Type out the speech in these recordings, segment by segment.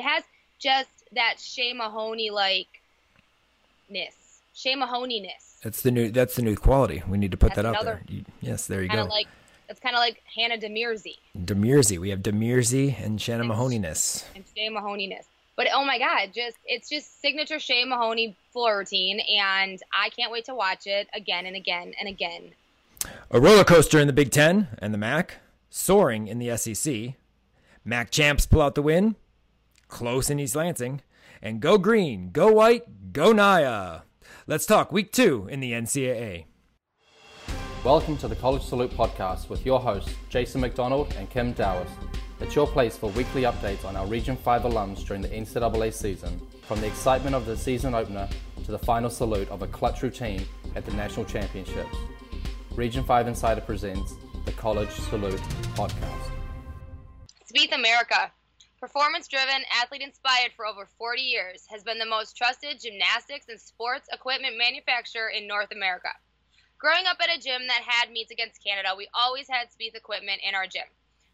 It has just that Shay Mahoney like ness. Shay Mahoney ness. That's the new. That's the new quality. We need to put That's that out there. You- yes, there you Kind go. like it's kind of like Hannah DeMerzey. DeMerzey. We have DeMerzey and Shannon Mahoneyness. and Shay Mahoney ness. But oh my god, just it's just signature Shay Mahoney floor routine, and I can't wait to watch it again and again and again. A roller coaster in the Big Ten and the MAC, soaring in the SEC. MAC champs pull out the win, close in East Lansing, and go green, go white, go Nyah. Let's talk week two in the NCAA. Welcome to the College Salute podcast with your hosts, Jason McDonald and Kim Dowis. It's your place for weekly updates on our Region 5 alums during the NCAA season, from the excitement of the season opener to the final salute of a clutch routine at the national championships. Region 5 Insider presents the College Salute podcast. Speed America, performance driven, athlete inspired for over 40 years, has been the most trusted gymnastics and sports equipment manufacturer in North America. Growing up at a gym that had meets against Canada, we always had Spieth equipment in our gym.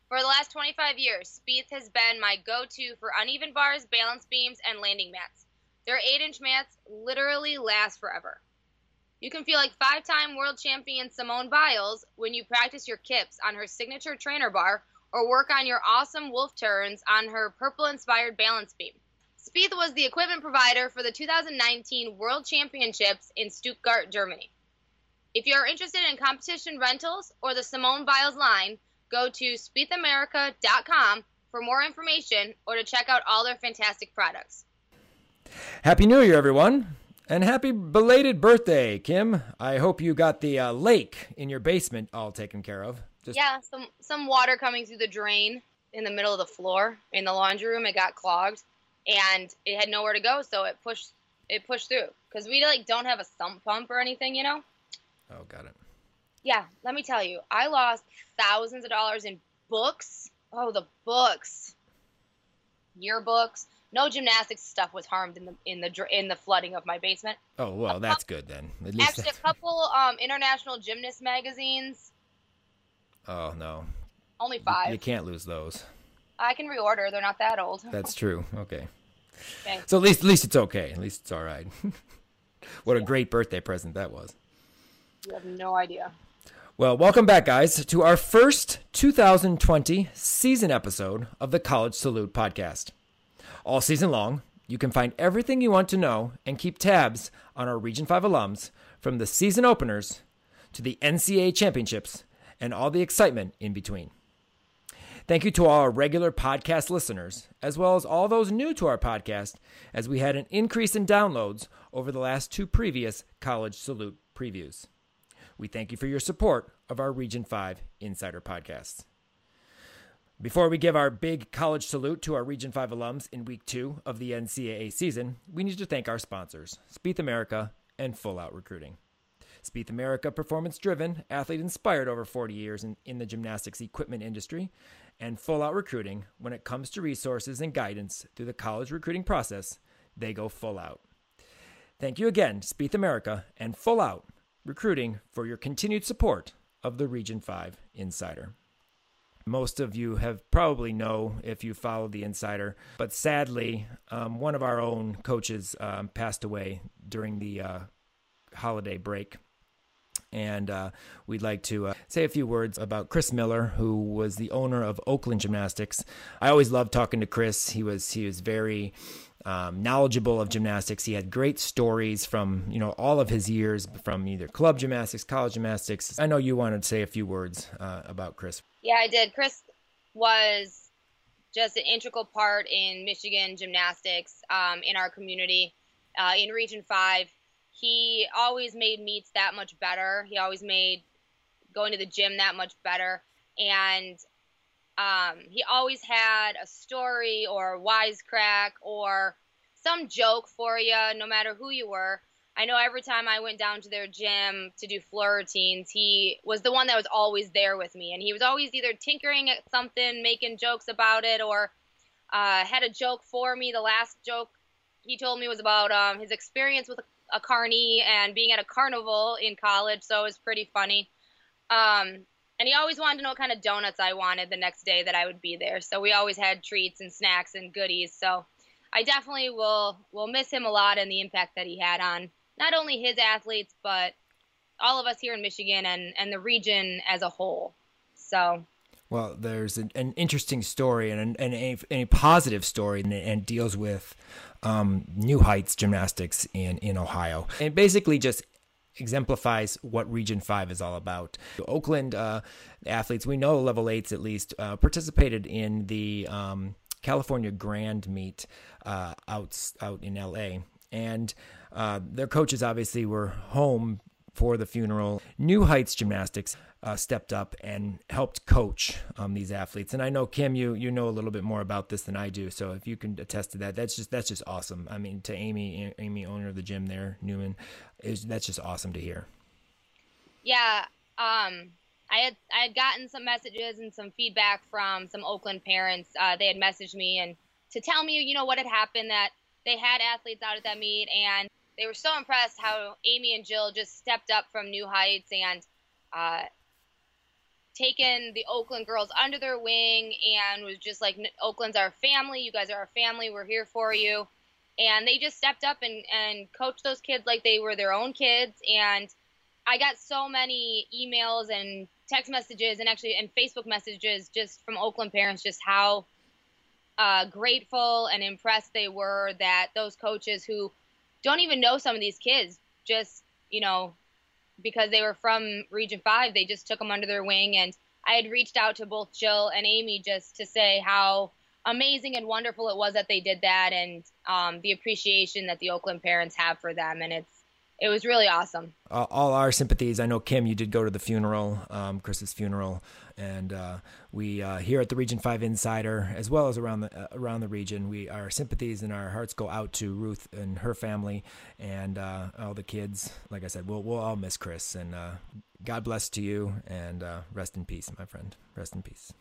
For the last 25 years, Spieth has been my go to for uneven bars, balance beams, and landing mats. Their 8 inch mats literally last forever. You can feel like five time world champion Simone Biles when you practice your kips on her signature trainer bar or work on your awesome wolf turns on her purple inspired balance beam. Spieth was the equipment provider for the 2019 World Championships in Stuttgart, Germany. If you're interested in competition rentals or the Simone Biles line, go to spiethamerica.com for more information or to check out all their fantastic products. Happy New Year, everyone, and happy belated birthday, Kim. I hope you got the uh, lake in your basement all taken care of. Just Yeah, some some water coming through the drain in the middle of the floor in the laundry room. It got clogged, and it had nowhere to go, so it pushed it pushed through. Cause we like don't have a sump pump or anything, you know. Oh, got it. Yeah, let me tell you, I lost thousands of dollars in books. Oh, the books, yearbooks. No gymnastics stuff was harmed in the in the in the flooding of my basement. Oh well, that's good then. At least. Actually, a couple um, international gymnast magazines. Oh no, Only five. You can't lose those. I can reorder. They're not that old. That's true. Okay. Okay. So at least at least it's okay. At least it's all right. what a great birthday present that was. You have no idea. Well, welcome back, guys, to our first 2020 season episode of the College Salute podcast. All season long, you can find everything you want to know and keep tabs on our Region 5 alums from the season openers to the NCAA championships and all the excitement in between. Thank you to all our regular podcast listeners, as well as all those new to our podcast, as we had an increase in downloads over the last two previous College Salute previews. We thank you for your support of our Region 5 Insider podcasts. Before we give our big college salute to our Region 5 alums in week two of the NCAA season, we need to thank our sponsors, Spieth America and Full Out Recruiting. Spieth America, performance driven, athlete inspired over 40 years in, in the gymnastics equipment industry, and Full Out Recruiting, when it comes to resources and guidance through the college recruiting process, they go full out. Thank you again, Spieth America and Full Out Recruiting, for your continued support of the Region 5 Insider. Most of you have probably know if you follow the Insider, but sadly, um, one of our own coaches um, passed away during the uh, holiday break. And uh, we'd like to uh, say a few words about Chris Miller, who was the owner of Oakland Gymnastics. I always loved talking to Chris. He was he was very um, knowledgeable of gymnastics. He had great stories from you know all of his years from either club gymnastics, college gymnastics. I know you wanted to say a few words uh, about Chris. Yeah, I did. Chris was just an integral part in Michigan gymnastics um, in our community uh, in Region 5. He always made meets that much better. He always made going to the gym that much better. And um, he always had a story or a wisecrack or some joke for you, no matter who you were. I know every time I went down to their gym to do floor routines, he was the one that was always there with me. And he was always either tinkering at something, making jokes about it, or uh, had a joke for me. The last joke he told me was about um, his experience with a, carny and being at a carnival in college, so it was pretty funny. Um, and he always wanted to know what kind of donuts I wanted the next day that I would be there. So we always had treats and snacks and goodies. So I definitely will will miss him a lot and the impact that he had on not only his athletes but all of us here in Michigan and and the region as a whole. So well, there's an, an interesting story and, and a, a, positive story, and, and deals with um, New Heights Gymnastics in, in Ohio. And basically just exemplifies what Region 5 is all about. Oakland uh, athletes, we know level 8s at least, uh, participated in the um, California Grand Meet uh, out, out in LA. And uh, their coaches obviously were home for the funeral. New Heights Gymnastics uh, stepped up and helped coach um, these athletes. And I know Kim, you you know a little bit more about this than I do. So if you can attest to that, that's just that's just awesome. I mean, to Amy, Amy, owner of the gym there, Newman, is that's just awesome to hear. Yeah, um, I had I had gotten some messages and some feedback from some Oakland parents. Uh, they had messaged me and to tell me, you know, what had happened that they had athletes out at that meet and they were so impressed how Amy and Jill just stepped up from New Heights and uh, taken the Oakland girls under their wing and was just like, Oakland's our family. You guys are our family. We're here for you. And they just stepped up and, and coached those kids like they were their own kids. And I got so many emails and text messages and actually and Facebook messages just from Oakland parents just how uh, grateful and impressed they were that those coaches who don't even know some of these kids just you know because they were from region 5 they just took them under their wing and i had reached out to both jill and amy just to say how amazing and wonderful it was that they did that and um, the appreciation that the oakland parents have for them and it's it was really awesome. Uh, all our sympathies. I know Kim, you did go to the funeral, um, Chris's funeral, and uh, we uh, here at the Region Five Insider, as well as around the uh, around the region, we our sympathies and our hearts go out to Ruth and her family and uh, all the kids. Like I said, we'll we'll all miss Chris, and uh, God bless to you, and rest in peace, my friend. Rest in peace.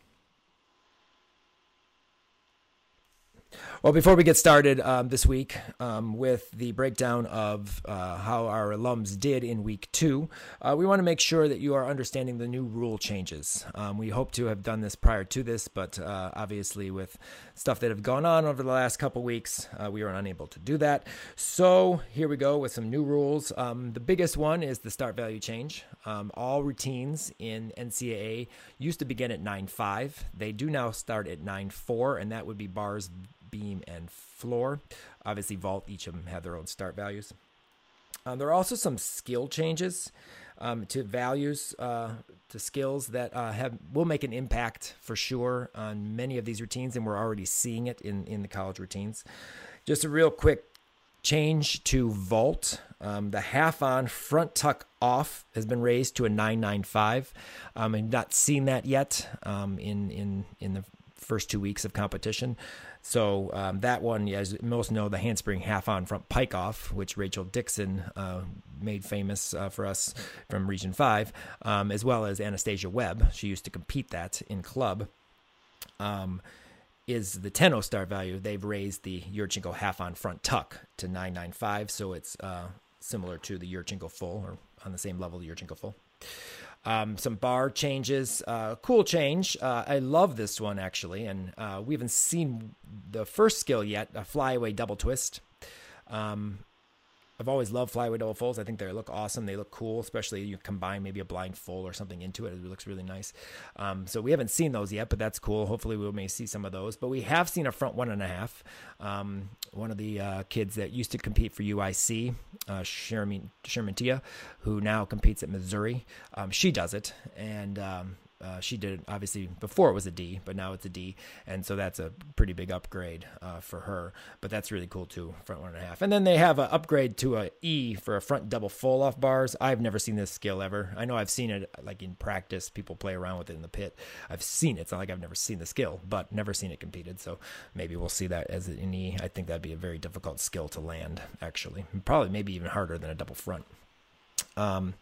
Well, before we get started um, this week um, with the breakdown of uh, how our alums did in week two, uh, we want to make sure that you are understanding the new rule changes. Um, we hope to have done this prior to this, but uh, obviously, with stuff that have gone on over the last couple weeks, uh, we were unable to do that. So, here we go with some new rules. Um, the biggest one is the start value change. Um, all routines in NCAA used to begin at 9.5, they do now start at 9.4, and that would be bars beam, and floor. Obviously, vault, each of them have their own start values. Um, there are also some skill changes um, to values, uh, to skills that uh, have will make an impact for sure on many of these routines, and we're already seeing it in, in the college routines. Just a real quick change to vault. Um, the half on front tuck off has been raised to a 995. Um, I've not seen that yet um, in in in the first two weeks of competition. So um, that one, as most know, the handspring half on front pike off, which Rachel Dixon uh, made famous uh, for us from Region 5, um, as well as Anastasia Webb. She used to compete that in club. Um, is the 10 star value. They've raised the Yurchenko half on front tuck to 995, so it's uh, similar to the Yurchenko full or on the same level the Yurchenko full. Um, some bar changes, uh, cool change. Uh, I love this one actually, and uh, we haven't seen the first skill yet, a flyaway double twist. Um, I've always loved flyaway double folds. I think they look awesome. They look cool, especially you combine maybe a blind fold or something into it. It looks really nice. Um, so we haven't seen those yet, but that's cool. Hopefully we may see some of those. But we have seen a front one and a half. Um, one of the uh, kids that used to compete for UIC, uh, Sherman, Sherman Tia, who now competes at Missouri, um, she does it. And um, uh, she did obviously before it was a D, but now it's a D, and so that's a pretty big upgrade uh, for her. But that's really cool too, front one and a half. And then they have an upgrade to a E for a front double full off bars. I've never seen this skill ever. I know I've seen it like in practice, people play around with it in the pit. I've seen it. It's not like I've never seen the skill, but never seen it competed. So maybe we'll see that as an E. I think that'd be a very difficult skill to land, actually, probably maybe even harder than a double front. Um,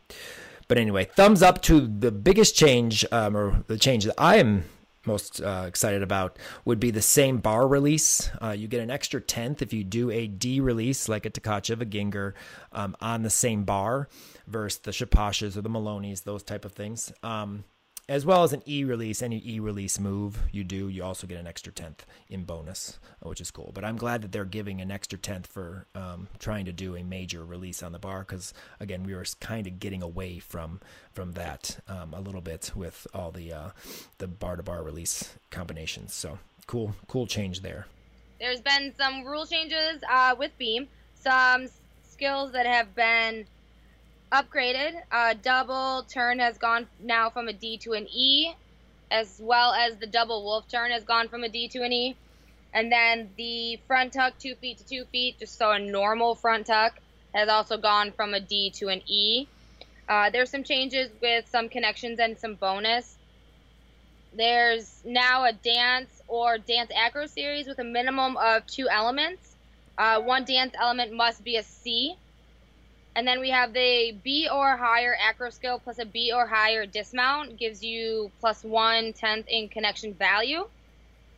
but anyway, thumbs up to the biggest change, um, or the change that I am most uh, excited about would be the same bar release. Uh, you get an extra tenth if you do a D release, like a Tkachev, a Gienger, um, on the same bar versus the Shapashas or the Maloney's, those type of things. Um, as well as an E release. Any E release move you do, you also get an extra tenth in bonus, which is cool. But I'm glad that they're giving an extra tenth for um, trying to do a major release on the bar because again, we were kind of getting away from from that um, a little bit with all the uh, the bar to bar release combinations. So cool, cool change there. There's been some rule changes uh, with Beam, some skills that have been upgraded. Uh, double turn has gone now from a D to an E, as well as the double wolf turn has gone from a D to an E. And then the front tuck, two feet to two feet, just so a normal front tuck, has also gone from a D to an E. Uh, there's some changes with some connections and some bonus. There's now a dance or dance acro series with a minimum of two elements. Uh, one dance element must be a C. And then we have the B or higher acro skill plus a B or higher dismount gives you plus one tenth in connection value,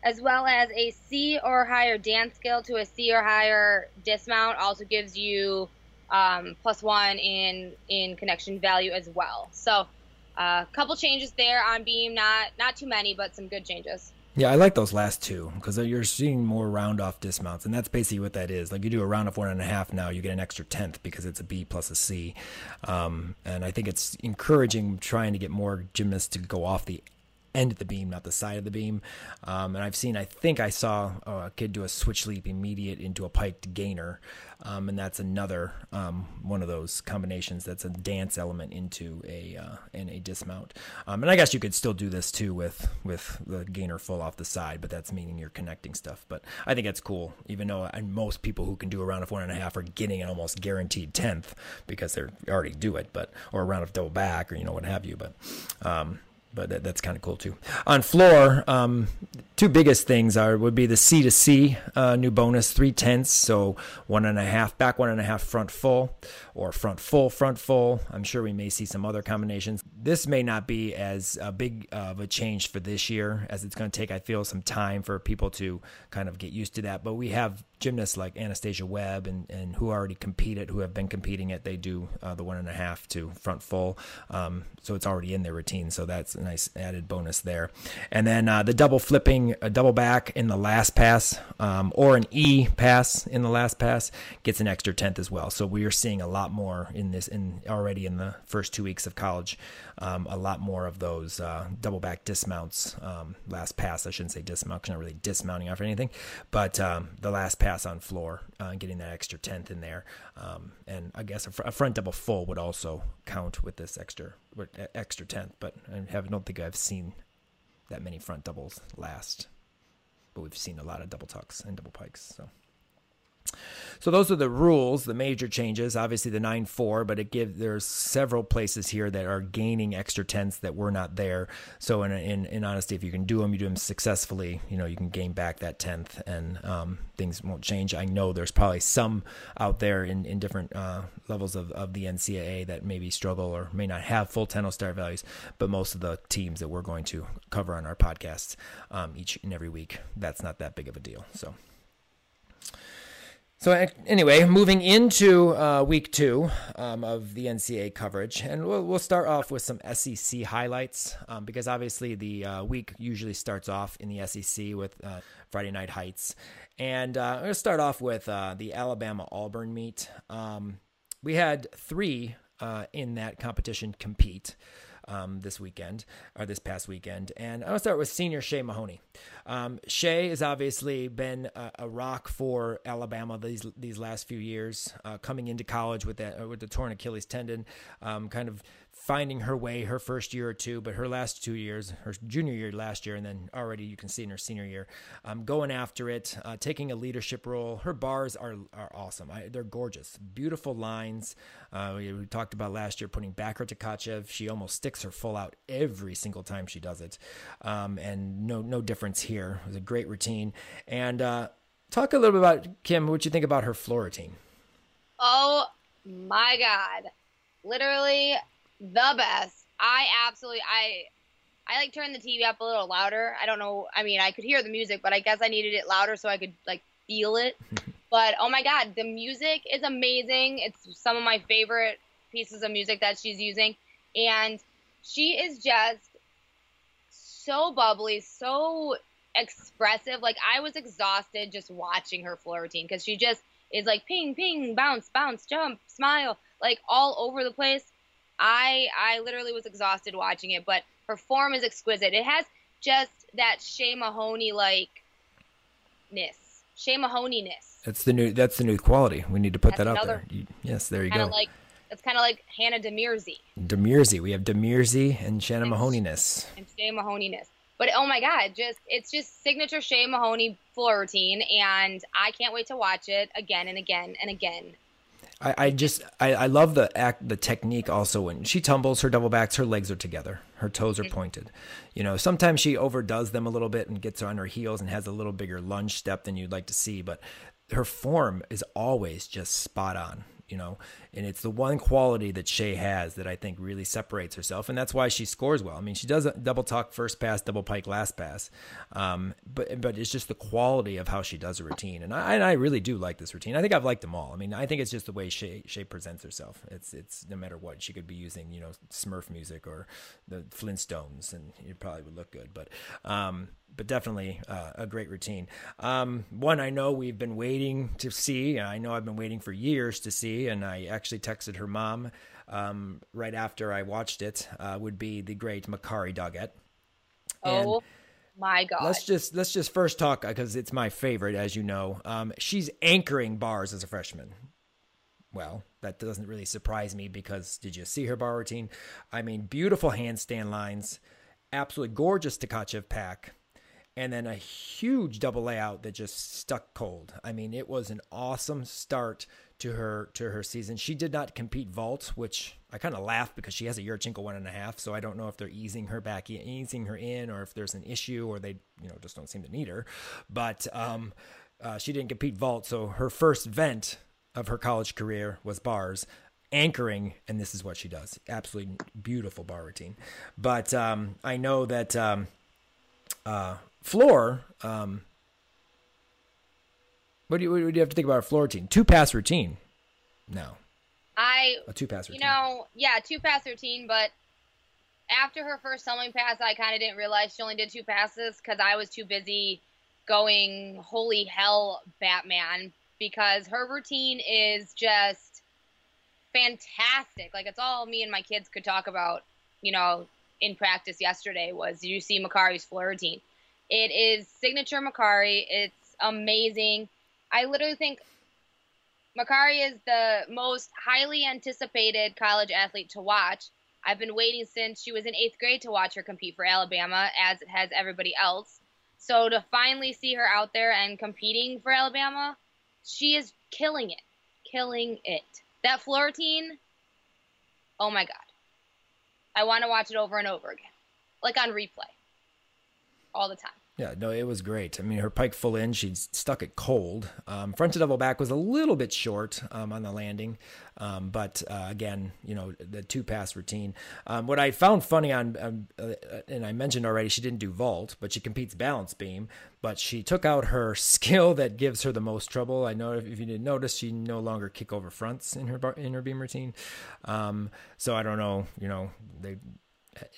as well as a C or higher dance skill to a C or higher dismount also gives you um, plus one in in connection value as well. So a uh, couple changes there on Beam, not not too many, but some good changes. Yeah, I like those last two because you're seeing more round off dismounts, and that's basically what that is. Like you do a round off one and a half now, you get an extra tenth because it's a B plus a C, um, and I think it's encouraging trying to get more gymnasts to go off the end of the beam, not the side of the beam. Um, and I've seen, I think I saw a kid do a switch leap immediate into a piked gainer. Um, and that's another um, one of those combinations that's a dance element into a uh, in a dismount. Um, and I guess you could still do this too with with the gainer full off the side, but that's meaning you're connecting stuff. But I think that's cool, even though I, most people who can do a round of one and a half are getting an almost guaranteed tenth because they already do it, but or a round of double back or you know what have you. But um, but that, that's kind of cool too. On floor, um, two biggest things are would be the C to C uh, new bonus, three tenths, so one and a half back, one and a half front full, or front full, front full. I'm sure we may see some other combinations. This may not be as uh, big of a change for this year as it's going to take. I feel some time for people to kind of get used to that, but we have gymnasts like Anastasia Webb and, and who already compete it, who have been competing it, they do uh, the one and a half to front full. Um, so it's already in their routine. So that's a nice added bonus there. And then uh, the double flipping, a double back in the last pass um, or an E pass in the last pass gets an extra tenth as well. So we are seeing a lot more in this in already in the first two weeks of college, um, a lot more of those uh, double back dismounts. Um, last pass, I shouldn't say dismount because not really dismounting off anything, but um, the last pass on floor, uh, getting that extra tenth in there. Um, and I guess a, fr- a, front double full would also count with this extra extra tenth. But I have, don't think I've seen that many front doubles last. But we've seen a lot of double tucks and double pikes. So. So those are the rules, the major changes. Obviously the 9-4, but it gives there's several places here that are gaining extra tenths that were not there. So in, in, in honesty, if you can do them, you do them successfully. You know, you can gain back that tenth, and um, things won't change. I know there's probably some out there in in different uh, levels of, of the NCAA that maybe struggle or may not have full Tenno star values, but most of the teams that we're going to cover on our podcasts um, each and every week, that's not that big of a deal. So. So anyway, moving into uh, week two um, of the NCAA coverage, and we'll, we'll start off with some SEC highlights um, because obviously the uh, week usually starts off in the SEC with uh, Friday Night Heights, and uh, I'm to start off with uh, the Alabama Auburn meet. Um, we had three uh, in that competition compete um, this weekend or this past weekend. And I'll start with senior Shay Mahoney. Um, Shay has obviously been a, a, rock for Alabama these these last few years, uh, coming into college with that with the torn Achilles tendon, um, kind of finding her way her first year or two, but her last two years, her junior year last year, and then already you can see in her senior year, um, going after it, uh, taking a leadership role. Her bars are are awesome. I, they're gorgeous, beautiful lines. Uh, we, we, talked about last year putting back her Tkachev. She almost sticks her full out every single time she does it, um, and no no difference here. It was a great routine. And uh, talk a little bit about Kim. What you think about her floor routine? Oh my God! Literally the best. I absolutely I I like turned the TV up a little louder. I don't know. I mean, I could hear the music, but I guess I needed it louder so I could like feel it. but oh my god, the music is amazing. It's some of my favorite pieces of music that she's using and she is just so bubbly, so expressive. Like I was exhausted just watching her floor routine because she just is like ping, ping, bounce, bounce, jump, smile, like all over the place. I I literally was exhausted watching it, but her form is exquisite. It has just that Shay Mahoney like ness, Shay Mahoney ness. That's the new. That's the new quality. We need to put that's that out there. You, yes, there you go. Like it's kind of like Hannah DeMerzey. DeMerzey. We have DeMerzey and Shannon Mahoneyness. And Shay Mahoneyness. But oh my god, just it's just signature Shay Mahoney floor routine, and I can't wait to watch it again and again and again. I, I just I, I love the act the technique also when she tumbles her double backs her legs are together her toes are mm-hmm. pointed you know sometimes she overdoes them a little bit and gets on her heels and has a little bigger lunge step than you'd like to see but her form is always just spot on you know, and it's the one quality that Shay has that I think really separates herself, and that's why she scores well. I mean, she does a double tuck first pass, double pike last pass, um, but but it's just the quality of how she does a routine, and I and I really do like this routine. I think I've liked them all. I mean, I think it's just the way Shay Shay presents herself. It's it's no matter what she could be using, you know, Smurf music or the Flintstones, and it probably would look good, but. Um, but definitely uh, a great routine. Um, one I know we've been waiting to see. I know I've been waiting for years to see, and I actually texted her mom um, right after I watched it. Uh, would be the great Makarri Doggette. oh my god! Let's just let's just first talk because it's my favorite, as you know. Um, she's anchoring bars as a freshman. Well, that doesn't really surprise me because did you see her bar routine? I mean, beautiful handstand lines, absolutely gorgeous Tkachev pack and then a huge double layout that just stuck cold. I mean, it was an awesome start to her to her season. She did not compete vault, which I kind of laugh because she has a Yurchenko one and a half. So I don't know if they're easing her back, easing her in, or if there's an issue, or they you know just don't seem to need her. But um, uh, she didn't compete vault, so her first vent of her college career was bars anchoring, and this is what she does. Absolutely beautiful bar routine. But um, I know that um, uh, floor, um, what do you what do you have to think about a floor routine? Two pass routine. No. I a two pass routine. You know, yeah, two pass routine, but after her first tumbling pass, I kind of didn't realize she only did two passes because I was too busy going holy hell Batman because her routine is just fantastic. Like it's all me and my kids could talk about, you know, in practice yesterday was you see Makarri's floor routine. It is signature Makarri. It's amazing. I literally think Makarri is the most highly anticipated college athlete to watch. I've been waiting since she was in eighth grade to watch her compete for Alabama, as it has everybody else. So to finally see her out there and competing for Alabama, she is killing it. Killing it. That floor routine, oh my God. I want to watch it over and over again, like on replay all the time. Yeah, no, it was great. I mean, her pike full in, she stuck it cold. Um, front to double back was a little bit short um, on the landing, um, but uh, again, you know, the two pass routine. Um, what I found funny on, um, uh, and I mentioned already, she didn't do vault, but she competes balance beam. But she took out her skill that gives her the most trouble. I know if you didn't notice, she no longer kick over fronts in her bar, in her beam routine. Um, so I don't know, you know, they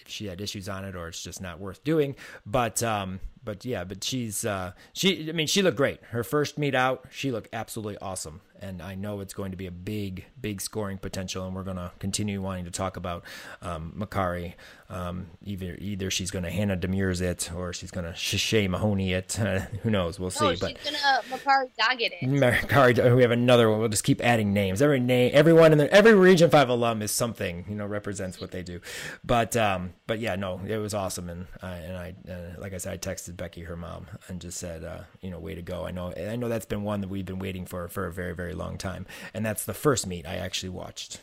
if she had issues on it or it's just not worth doing. But um, but yeah, but she's uh, she. I mean, she looked great. Her first meet out, she looked absolutely awesome and I know it's going to be a big, big scoring potential. And we're going to continue wanting to talk about um, Makarri. Um, either either she's going to Hannah Demers it or she's going to Shay Mahoney it. Uh, who knows? We'll no, see. but she's going to Makarri Doggette it. Makarri, we have another one. We'll just keep adding names. Every name, everyone in the, every Region Five alum is something. You know, represents what they do. But um, but yeah, no, it was awesome. And I and I uh, like I said, I texted Becky, her mom, and just said, uh, you know, way to go. I know I know that's been one that we've been waiting for for a very very long time. And that's the first meet I actually watched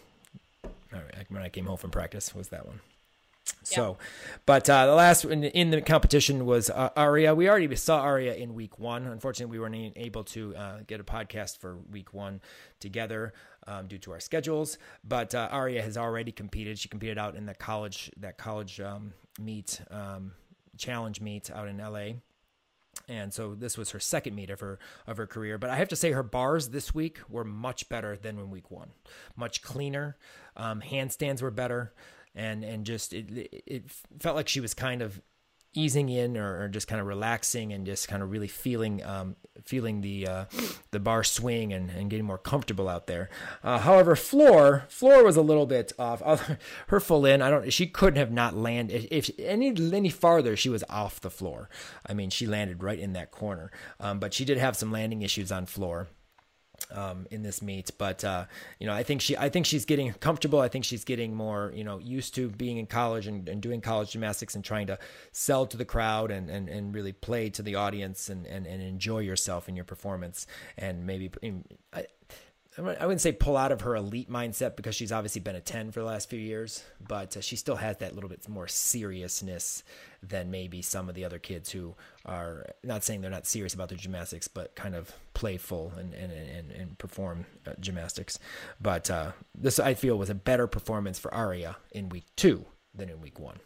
when I came home from practice was that one. So, but uh, the last in, in, the competition was uh, Aria. We already saw Aria in week one. Unfortunately, we weren't able to uh, get a podcast for week one together um, due to our schedules. But uh, Aria has already competed. She competed out in the college that college um, meet um, challenge meet out in LA and so this was her second meet of her of her career. But I have to say, her bars this week were much better than in week one. Much cleaner. Um, handstands were better, and and just it it felt like she was kind of easing in or, or, just kind of relaxing and just kind of really feeling um, feeling the uh, the bar swing and, and getting more comfortable out there. Uh, however, floor floor was a little bit off. Her full in, I don't. She couldn't have not landed if any any farther. She was off the floor. I mean, she landed right in that corner, um, but she did have some landing issues on floor um, in this meet. But uh, you know, I think she, I think she's getting comfortable. I think she's getting more, you know, used to being in college and, and doing college gymnastics and trying to sell to the crowd and, and, and really play to the audience and, and, and enjoy yourself in your performance. And maybe I, I wouldn't say pull out of her elite mindset because she's obviously been a 10 for the last few years, but uh, she still has that little bit more seriousness than maybe some of the other kids who are not saying they're not serious about their gymnastics, but kind of playful and, and, and, and perform uh, gymnastics. But uh, this, I feel, was a better performance for Aria in week two than in week one.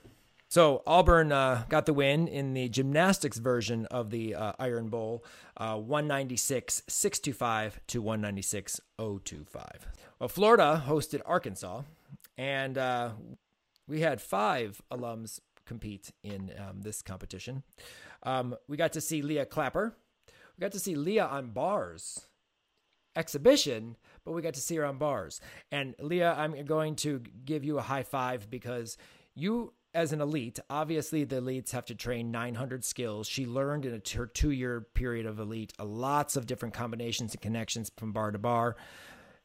So Auburn uh, got the win in the gymnastics version of the uh, Iron Bowl, uh, 196 625 to 196 025. Well, Florida hosted Arkansas, and uh, we had five alums compete in um, this competition. Um, we got to see Leah Clapper. We got to see Leah on bars exhibition, but we got to see her on bars. And Leah, I'm going to give you a high five because you as an elite, obviously the elites have to train 900 skills. She learned in a, her two year period of elite lots of different combinations and connections from bar to bar.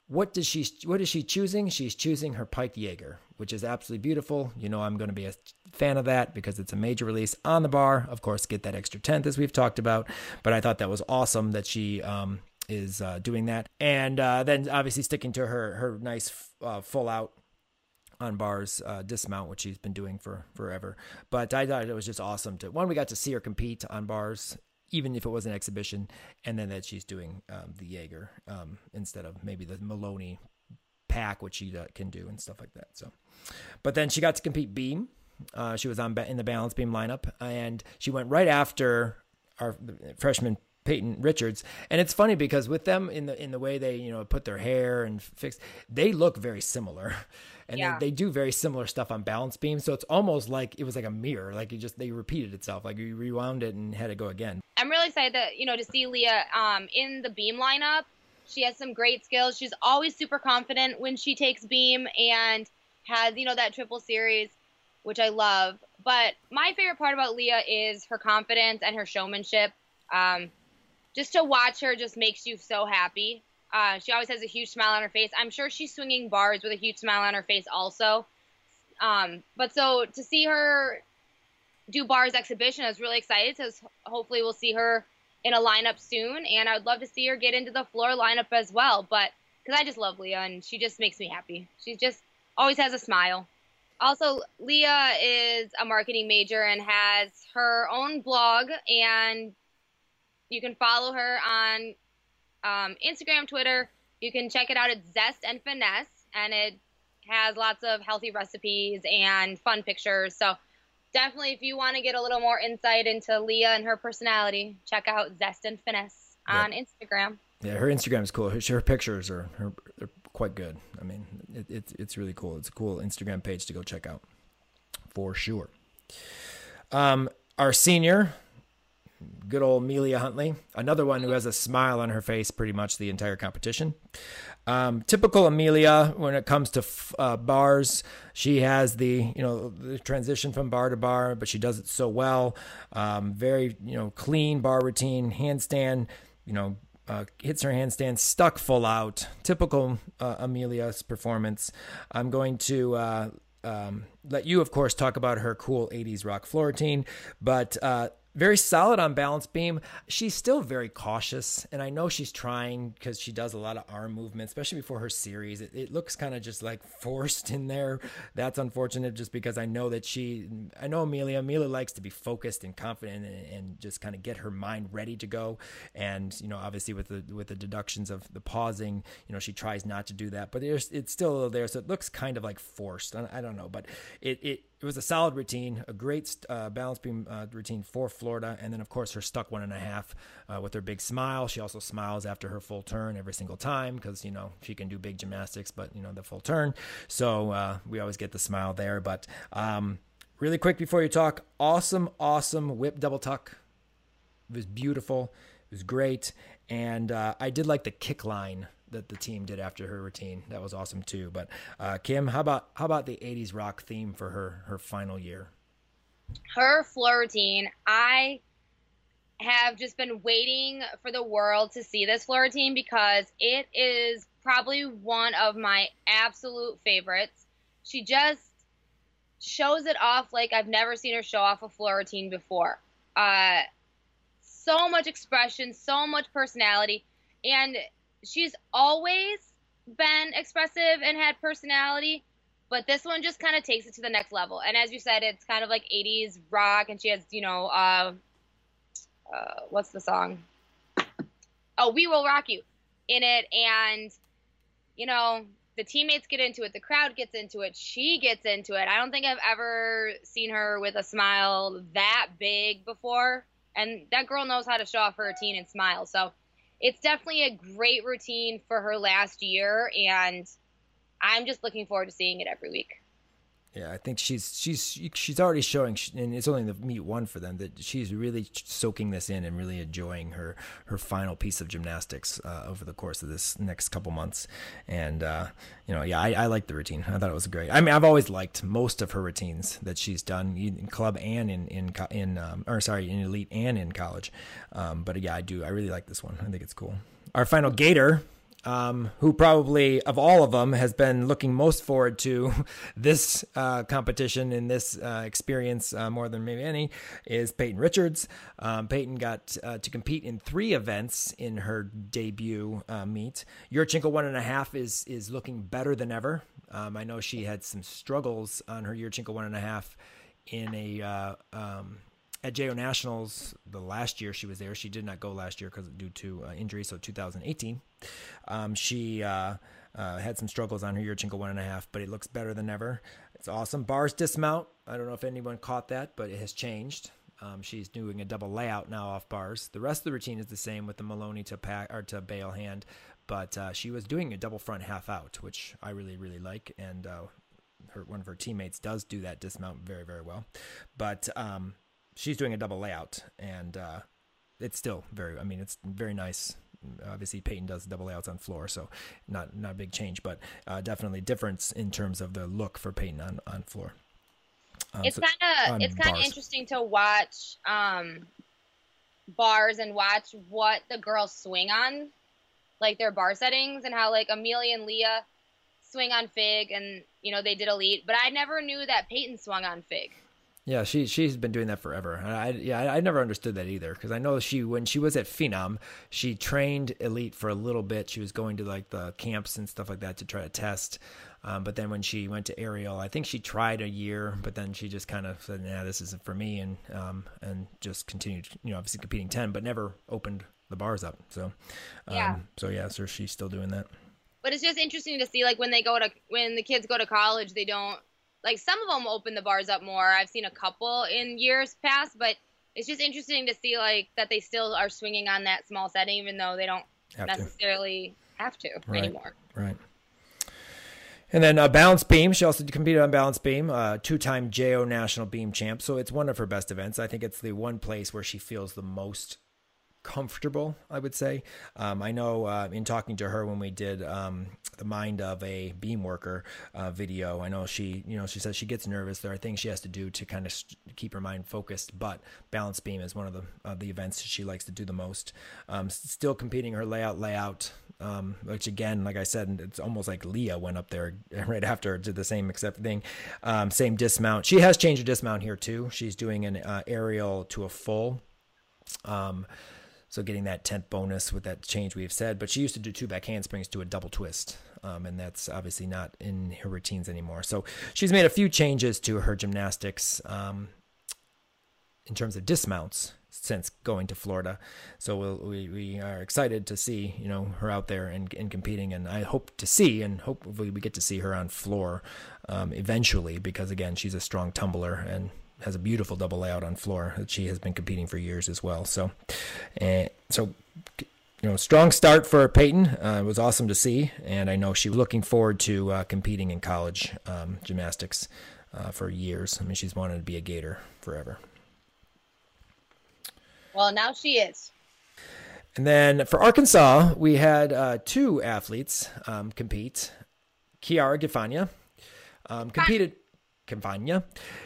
What does she? What is she choosing? She's choosing her Pike Jaeger, which is absolutely beautiful. You know, I'm going to be a fan of that because it's a major release on the bar. Of course, get that extra tenth as we've talked about. But I thought that was awesome that she um, is uh, doing that, and uh, then obviously sticking to her her nice uh, full out on bars uh, dismount, which she's been doing for forever. But I thought it was just awesome to one. We got to see her compete on bars, even if it was an exhibition, and then that she's doing um, the Jaeger um, instead of maybe the Maloney pack, which she uh, can do and stuff like that. So, but then she got to compete beam. Uh, she was on in the balance beam lineup, and she went right after our freshman Peyton Richards. And it's funny because with them in the in the way they you know put their hair and fix, they look very similar, and yeah. they, they, do very similar stuff on balance beam. So it's almost like it was like a mirror, like it just they repeated itself, like you rewound it and had to go again. I'm really excited that you know to see Leah um, in the beam lineup. She has some great skills. She's always super confident when she takes beam and has you know that triple series, which I love. But my favorite part about Leah is her confidence and her showmanship. Um, just to watch her just makes you so happy. Uh, she always has a huge smile on her face. I'm sure she's swinging bars with a huge smile on her face also. Um, but so to see her do bars exhibition, I was really excited because hopefully we'll see her in a lineup soon, and I would love to see her get into the floor lineup as well. But because I just love Leah and she just makes me happy. She just always has a smile. Also, Leah is a marketing major and has her own blog and you can follow her on um, Instagram, Twitter. You can check it out at Zest and Finesse, and it has lots of healthy recipes and fun pictures. So definitely, if you want to get a little more insight into Leah and her personality, check out Zest and Finesse on yeah. Instagram. Yeah, her Instagram is cool. Her, her pictures are her, they're quite good. I mean, it, it's it's really cool. It's a cool Instagram page to go check out for sure. Um, our senior good old Amelia Hundley, another one who has a smile on her face pretty much the entire competition. Um, typical Amelia when it comes to uh, bars, she has the you know the transition from bar to bar, but she does it so well. Um, very you know clean bar routine, handstand, you know uh, hits her handstand stuck full out. Typical uh, Amelia's performance. I'm going to uh, um, let you, of course, talk about her cool 80s rock floor routine, but uh, very solid on balance beam. She's still very cautious, and I know she's trying because she does a lot of arm movement, especially before her series. It, it looks kind of just like forced in there. That's unfortunate, just because I know that she, I know Amelia. Amelia likes to be focused and confident and, and just kind of get her mind ready to go. And you know, obviously with the with the deductions of the pausing, you know, she tries not to do that, but it's still there, so it looks kind of like forced. I, I don't know, but it it it was a solid routine, a great uh, balance beam uh, routine for Florida, and then of course her stuck one and a half uh, with her big smile. She also smiles after her full turn every single time because you know she can do big gymnastics, but you know the full turn. So uh, we always get the smile there. But um, Really quick before you talk, awesome, awesome whip double tuck. It was beautiful. It was great. And uh, I did like the kick line that the team did after her routine. That was awesome too. But uh, Kim, how about how about the '80s rock theme for her her final year? Her floor routine, I have just been waiting for the world to see this floor routine because it is probably one of my absolute favorites. She just shows it off like I've never seen her show off a floor routine before. Uh, so much expression, so much personality, and she's always been expressive and had personality, but this one just kind of takes it to the next level. And as you said, it's kind of like 80s rock, and she has, you know, uh, uh, what's the song? Oh, We Will Rock You in it, and you know, the teammates get into it, the crowd gets into it, she gets into it. I don't think I've ever seen her with a smile that big before. And that girl knows how to show off her routine and smile. So it's definitely a great routine for her last year. And I'm just looking forward to seeing it every week. Yeah, I think she's she's she's already showing, and it's only the meet one for them that she's really soaking this in and really enjoying her her final piece of gymnastics uh, over the course of this next couple months. And uh, you know, yeah, I, I like the routine. I thought it was great. I mean, I've always liked most of her routines that she's done in club and in in in um, or sorry, in elite and in college. Um, but yeah, I do. I really like this one. I think it's cool. Our final gator um, who probably of all of them has been looking most forward to this uh, competition and this uh, experience uh, more than maybe any, is Peyton Richards. Um, Peyton got uh, to compete in three events in her debut uh, meet. Yurchenko one and a half is is looking better than ever. Um, I know she had some struggles on her Yurchenko one and a half in a uh, um, at JO Nationals the last year she was there. She did not go last year because due to uh, injury, so 2018. Um, she uh, uh, had some struggles on her year Yurchenko one and a half, but it looks better than ever. It's awesome. Bars dismount. I don't know if anyone caught that, but it has changed. Um, she's doing a double layout now off bars. The rest of the routine is the same with the Maloney to pack or to bail hand, but uh, she was doing a double front half out, which I really really like, and uh, her one of her teammates does do that dismount very very well. But um, she's doing a double layout, and uh, it's still very. I mean, it's very nice. Obviously, Peyton does double layouts on floor, so not not a big change, but uh, definitely difference in terms of the look for Peyton on on floor. Um, it's so, kind of it's kind of interesting to watch um, bars and watch what the girls swing on, like their bar settings, and how like Amelia and Leah swing on FIG, and you know they did elite, but I never knew that Peyton swung on FIG. Yeah, she she's been doing that forever. I yeah, I, I never understood that either because I know she when she was at Phenom, she trained elite for a little bit. She was going to like the camps and stuff like that to try to test. Um, but then when she went to Ariel, I think she tried a year, but then she just kind of said, "Nah, this isn't for me," and um, and just continued, you know, obviously competing ten, but never opened the bars up. So, um, yeah, so yeah, so she's still doing that. But it's just interesting to see, like when they go to when the kids go to college, they don't like some of them open the bars up more. I've seen a couple in years past, but it's just interesting to see like that they still are swinging on that small setting, even though they don't have necessarily to. have to right. anymore. Right. And then uh, balance beam. She also competed on balance beam, uh, two-time JO national beam champ. So it's one of her best events. I think it's the one place where she feels the most comfortable, I would say. Um, I know uh, in talking to her when we did um, the mind of a beam worker uh, video, I know she, you know, she says she gets nervous. There are things she has to do to kind of st- keep her mind focused, but balance beam is one of the uh, the events she likes to do the most. Um, still competing her layout layout. Um, which again, like I said, it's almost like Leah went up there right after did the same except thing, um, same dismount. She has changed her dismount here too. She's doing an uh, aerial to a full. Um, so getting that tenth bonus with that change we've said. But she used to do two back handsprings to a double twist. Um, and that's obviously not in her routines anymore. So she's made a few changes to her gymnastics um, in terms of dismounts since going to Florida. So we'll, we we are excited to see you know her out there and, and competing, and I hope to see and hopefully we get to see her on floor um, eventually because again she's a strong tumbler and has a beautiful double layout on floor that she has been competing for years as well. So, and so you know, strong start for Peyton. Uh, it was awesome to see, and I know she was looking forward to uh, competing in college um, gymnastics uh, for years. I mean, she's wanted to be a Gator forever. Well, now she is. And then for Arkansas, we had uh, two athletes um, compete. Kiara Gianfagna um, competed. Campagna.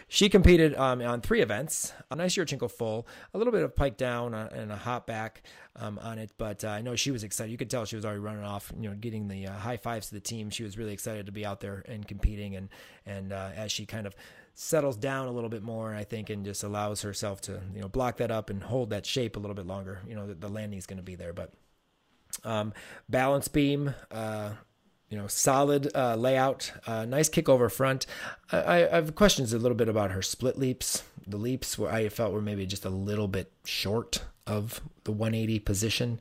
She competed um, on three events. A nice Yurchenko full, a little bit of pike down uh, and a hop back um, on it, but uh, I know she was excited. You could tell she was already running off, you know, getting the uh, high fives to the team. She was really excited to be out there and competing, and and uh, as she kind of settles down a little bit more, I think, and just allows herself to you know block that up and hold that shape a little bit longer. You know, the, the landing is going to be there, but um, balance beam. Uh, you know, solid uh, layout, uh, nice kick over front. I, I, have questions a little bit about her split leaps. The leaps where I felt were maybe just a little bit short of the 180 position,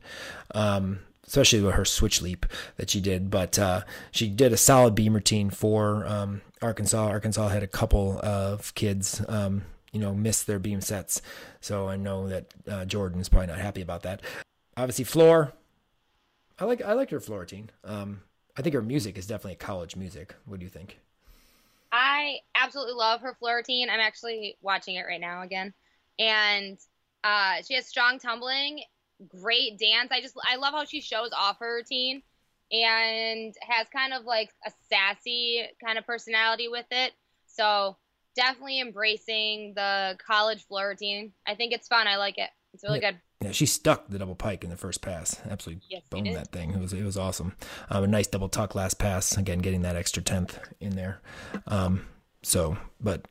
um, especially with her switch leap that she did. But uh, she did a solid beam routine for um, Arkansas. Arkansas had a couple of kids. Um, you know, miss their beam sets. So I know that uh, Jordan is probably not happy about that. Obviously, floor. I like I like her floor routine. Um, I think her music is definitely college music. What do you think? I absolutely love her floor routine. I'm actually watching it right now again, and uh, she has strong tumbling, great dance. I just I love how she shows off her routine, and has kind of like a sassy kind of personality with it. So definitely embracing the college floor routine. I think it's fun. I like it. It's really yeah. good. Yeah, she stuck the double pike in the first pass. Absolutely yes, boned that thing. It was it was awesome. Um, a nice double tuck last pass. Again, getting that extra tenth in there. Um, so, but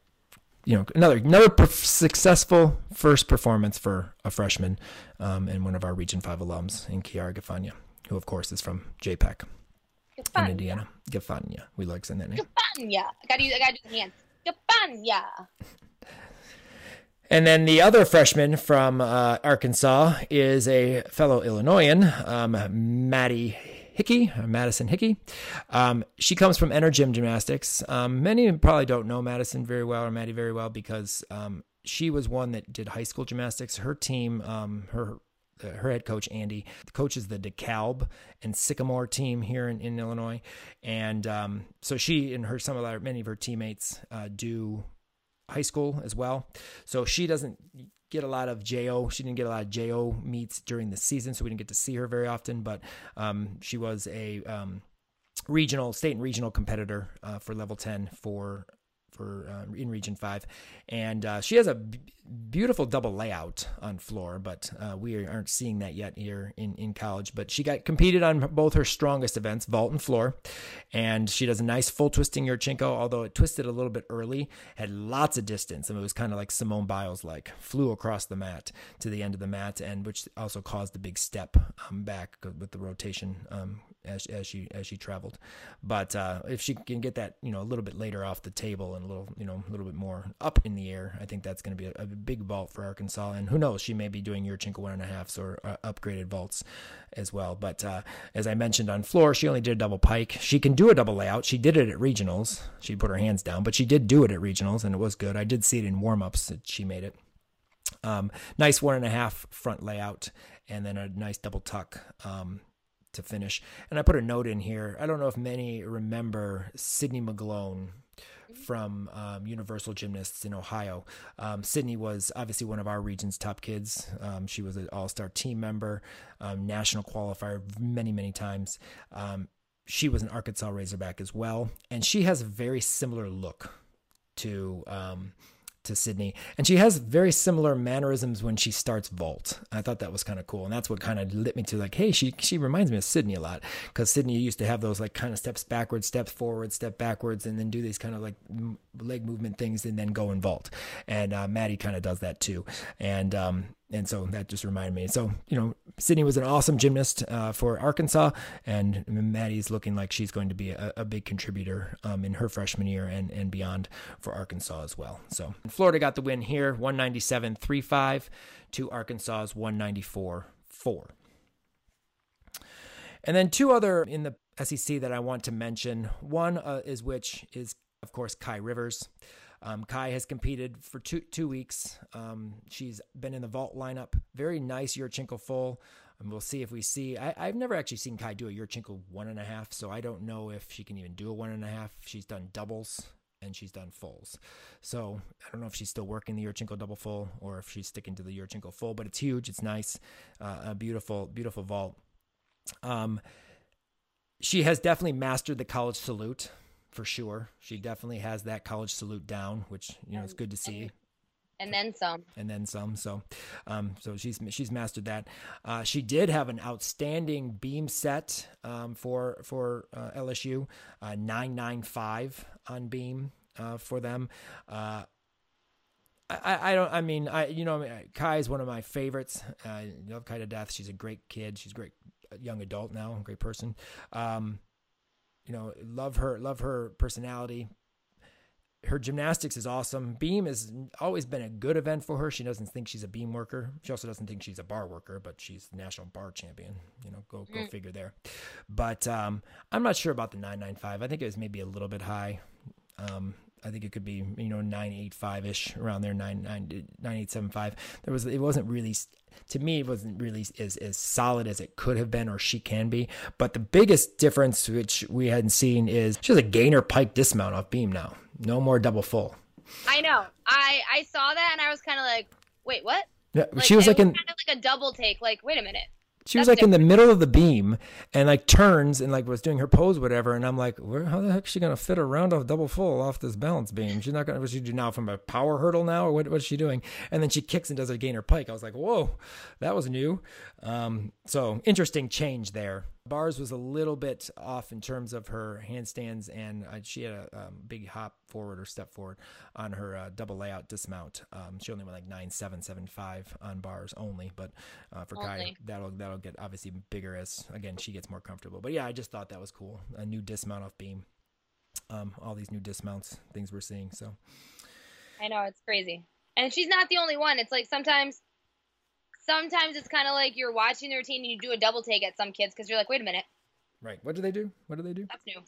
you know, another another per- successful first performance for a freshman um, and one of our Region Five alums in Kiara Gianfagna, who of course is from JPAC in Indiana. Gianfagna. We like saying that name. Gianfagna. I gotta use. I gotta do the hands. Gianfagna. And then the other freshman from uh, Arkansas is a fellow Illinoisan, um, Maddie Hickey, Madison Hickey. Um, she comes from Energym Gymnastics. Um, many probably don't know Madison very well or Maddie very well because um, she was one that did high school gymnastics. Her team, um, her her head coach Andy coaches the DeKalb and Sycamore team here in, in Illinois, and um, so she and her some of our many of her teammates uh, do high school as well. So she doesn't get a lot of JO. She didn't get a lot of JO meets during the season, so we didn't get to see her very often. But um, she was a um, regional, state and regional competitor uh, for level 10 for for uh, in Region Five, and uh, she has a b- beautiful double layout on floor, but uh, we aren't seeing that yet here in in college. But she got competed on both her strongest events, vault and floor, and she does a nice full twisting Yurchenko, although it twisted a little bit early, had lots of distance, and it was kind of like Simone Biles like flew across the mat to the end of the mat, and which also caused a big step um, back with the rotation um, as as she as she traveled. But uh, if she can get that you know a little bit later off the table and a little you know a little bit more up in the air, I think that's going to be a, a, big vault for Arkansas. And who knows, she may be doing Yurchenko one and a halfs or uh, upgraded vaults as well. But uh, as I mentioned on floor, she only did a double pike. She can do a double layout. She did it at regionals. She put her hands down, but she did do it at regionals and it was good. I did see it in warm ups that she made it. Um, nice one and a half front layout and then a nice double tuck. Um, to finish. And I put a note in here. I don't know if many remember Sydney McGlone from um, Universal Gymnasts in Ohio. Um, Sydney was obviously one of our region's top kids. Um, she was an all star team member, um, national qualifier many, many times. Um, she was an Arkansas Razorback as well. And she has a very similar look to um, to Sydney. And she has very similar mannerisms when she starts vault. I thought that was kind of cool. And that's what kind of lit me to like, hey, she she reminds me of Sydney a lot because Sydney used to have those like kind of steps backwards, steps forward, step backwards, and then do these kind of like leg movement things and then go and vault. And uh, Maddie kind of does that too. And um, and so that just reminded me. So you know, Sydney was an awesome gymnast uh, for Arkansas, and Maddie's looking like she's going to be a, a big contributor um, in her freshman year and and beyond for Arkansas as well. So Florida got the win here, 197-35 to Arkansas's 194-4. And then two other in the SEC that I want to mention. One uh, is which is of course Kai Rivers. Um, Kai has competed for two two weeks. Um, she's been in the vault lineup. Very nice Yurchenko full. And we'll see if we see. I, have never actually seen Kai do a Yurchenko one and a half, so I don't know if she can even do a one and a half. She's done doubles and she's done fulls. So I don't know if she's still working the Yurchenko double full or if she's sticking to the Yurchenko full, but it's huge. It's nice, uh, a beautiful, beautiful vault. Um, she has definitely mastered the college salute for sure. She definitely has that college salute down, which you know it's good to see. And then some. And then some. So, um, so she's she's mastered that. Uh, she did have an outstanding beam set um, for for uh, LSU, uh, nine nine five on beam uh, for them. Uh, I, I don't. I mean, I you know, Kai is one of my favorites. I love Kai to death. She's a great kid. She's a great young adult now, great person. Um, you know, love her, love her personality. Her gymnastics is awesome. Beam has always been a good event for her. She doesn't think she's a beam worker. She also doesn't think she's a bar worker, but she's national bar champion. You know, go go mm. figure there. But um, I'm not sure about the 995. I think it was maybe a little bit high. Um, I think it could be you know nine eight five ish around there nine nine nine eight seven five. There was it wasn't really to me it wasn't really as as solid as it could have been or she can be. But the biggest difference which we hadn't seen is she has a gainer pike dismount off beam now. No more double full. I know. I I saw that and I was kind of like, wait, what? Yeah, like, she was like was in kind of like a double take. Like, wait a minute she was like different. in the middle of the beam and like turns and like was doing her pose, whatever. And I'm like, where, how the heck is she going to fit a double full off this balance beam? She's not going to, what she do now from a power hurdle now? Or what, what's she doing? And then she kicks and does a gainer pike. I was like, whoa, that was new. Um, so interesting change there. Bars was a little bit off in terms of her handstands, and uh, she had a um, big hop forward or step forward on her uh, double layout dismount. Um, she only went like nine seven seven five on bars only, but uh, for only. Kai, that'll that'll get obviously bigger as again she gets more comfortable. But yeah, I just thought that was cool. A new dismount off beam. Um, all these new dismounts, things we're seeing. So I know it's crazy, and she's not the only one. It's like sometimes sometimes it's kind of like you're watching the routine and you do a double take at some kids because you're like, wait a minute. Right. What do they do? What do they do? That's new.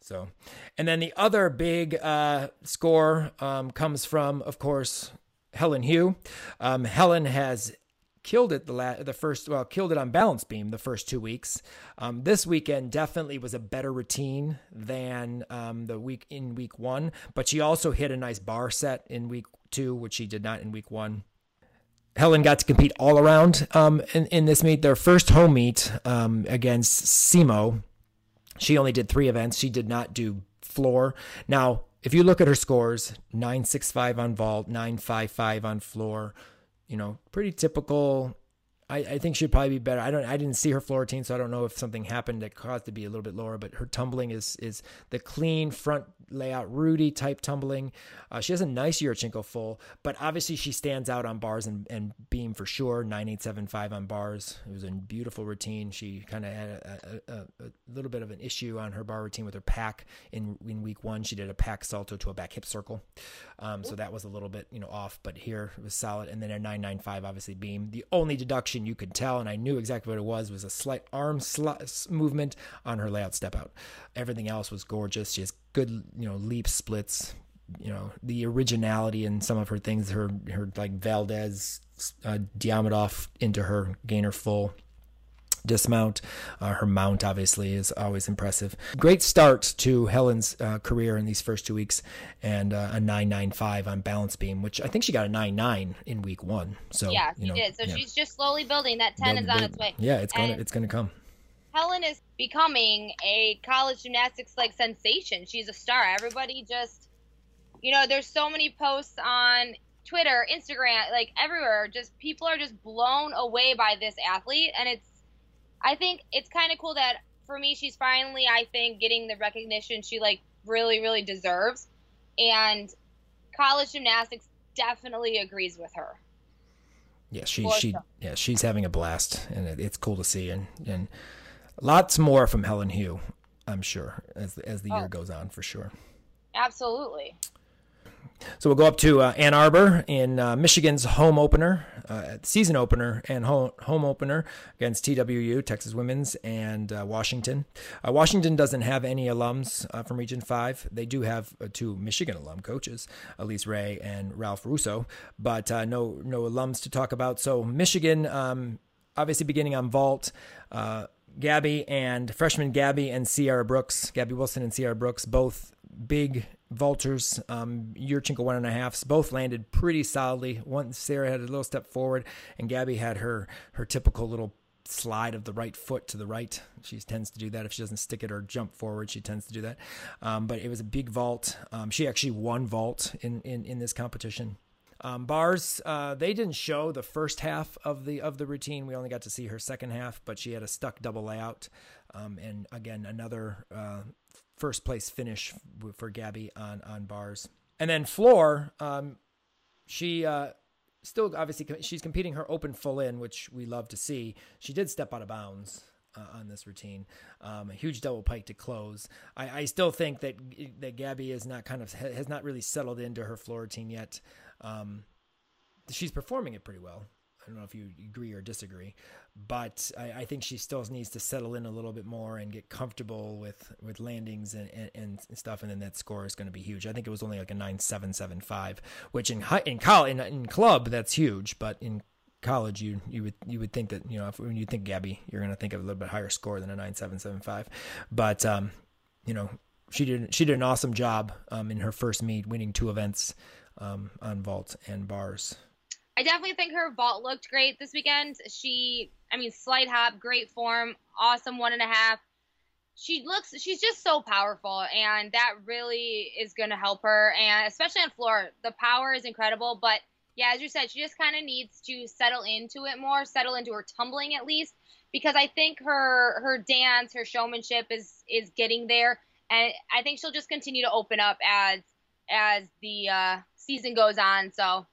So, and then the other big uh, score um, comes from, of course, Helen Hu. Um, Helen has killed it the la- the first well killed it on balance beam the first two weeks. Um, this weekend definitely was a better routine than um, the week in week one, but she also hit a nice bar set in week two, which she did not in week one. Helen got to compete all around um, in, in this meet. Their first home meet um, against SEMO, she only did three events. She did not do floor. Now, if you look at her scores, 965 on vault, 955 on floor, you know, pretty typical I, I think she'd probably be better. I don't. I didn't see her floor routine, so I don't know if something happened that caused to be a little bit lower. But her tumbling is is the clean front layout, Rudy type tumbling. Uh, she has a nice Yurchenko full, but obviously she stands out on bars and, and beam for sure. Nine eight seven five on bars. It was a beautiful routine. She kind of had a, a, a, little bit of an issue on her bar routine with her pack in in week one. She did a pack salto to a back hip circle, um, so that was a little bit you know off. But here it was solid, and then a nine nine five obviously beam. The only deduction you could tell, and I knew exactly what it was, was a slight arm sl- movement on her layout step out. Everything else was gorgeous. She has good, you know, leap splits. You know, the originality in some of her things, her her like Valdez uh, Diamidov into her gainer full dismount. Uh, her mount, obviously, is always impressive. Great start to Helen's uh, career in these first two weeks, and uh, a 995 on balance beam, which I think she got a 99 in week one. So yeah, she you know, did. So yeah. she's just slowly building. That 10 is on its way. Yeah, it's gonna it's gonna come. Helen is becoming a college gymnastics like sensation. She's a star. Everybody just, you know, there's so many posts on Twitter, Instagram, like everywhere. Just people are just blown away by this athlete, and it's I think it's kind of cool that for me, she's finally, I think, getting the recognition she like really, really deserves, and college gymnastics definitely agrees with her. Yeah, she she sure. yeah she's having a blast, and it, it's cool to see, and and lots more from Helen Hu, I'm sure, as as the oh. year goes on, for sure. Absolutely. So we'll go up to uh, Ann Arbor in uh, Michigan's home opener, uh, season opener, and home, home opener against TWU, Texas Women's, and uh, Washington. Uh, Washington doesn't have any alums uh, from Region 5. They do have two Michigan alum coaches, Elise Ray and Ralph Russo, but no, no alums to talk about. So Michigan, um, obviously beginning on vault. Gabby and freshman Gabby and Sierra Brooks, Gabby Wilson and Sierra Brooks, both big vaulters, um, Yurchenko one and a halfs, both landed pretty solidly. One Sarah had a little step forward, and Gabby had her her typical little slide of the right foot to the right. She tends to do that if she doesn't stick it or jump forward. She tends to do that. Um, but it was a big vault. Um, she actually won vault in in, in this competition. Um, bars, uh, they didn't show the first half of the of the routine. We only got to see her second half, but she had a stuck double layout, um, and again another uh, first place finish for Gabby on on bars. And then floor, um, she uh, still obviously she's competing her open full in, which we love to see. She did step out of bounds. Uh, on this routine, um, a huge double pike to close. I, I, still think that that Gabby is not kind of has not really settled into her floor routine yet. Um, she's performing it pretty well. I don't know if you agree or disagree, but I, I, think she still needs to settle in a little bit more and get comfortable with, with landings and, and, and stuff. And then that score is going to be huge. I think it was only like a nine seven seven five, which in high, in college in, in club that's huge, but in college you you would you would think that you know if, when you think Gabby, you're going to think of a little bit higher score than a nine seven seven five, but um, you know she did she did an awesome job um, in her first meet, winning two events um, on vault and bars. I definitely think her vault looked great this weekend. She, I mean, slight hop, great form, awesome one and a half. She looks, she's just so powerful, and that really is going to help her. And especially on floor, the power is incredible. But yeah, as you said, she just kind of needs to settle into it more, settle into her tumbling at least, because I think her her dance, her showmanship is is getting there, and I think she'll just continue to open up as as the uh, season goes on. So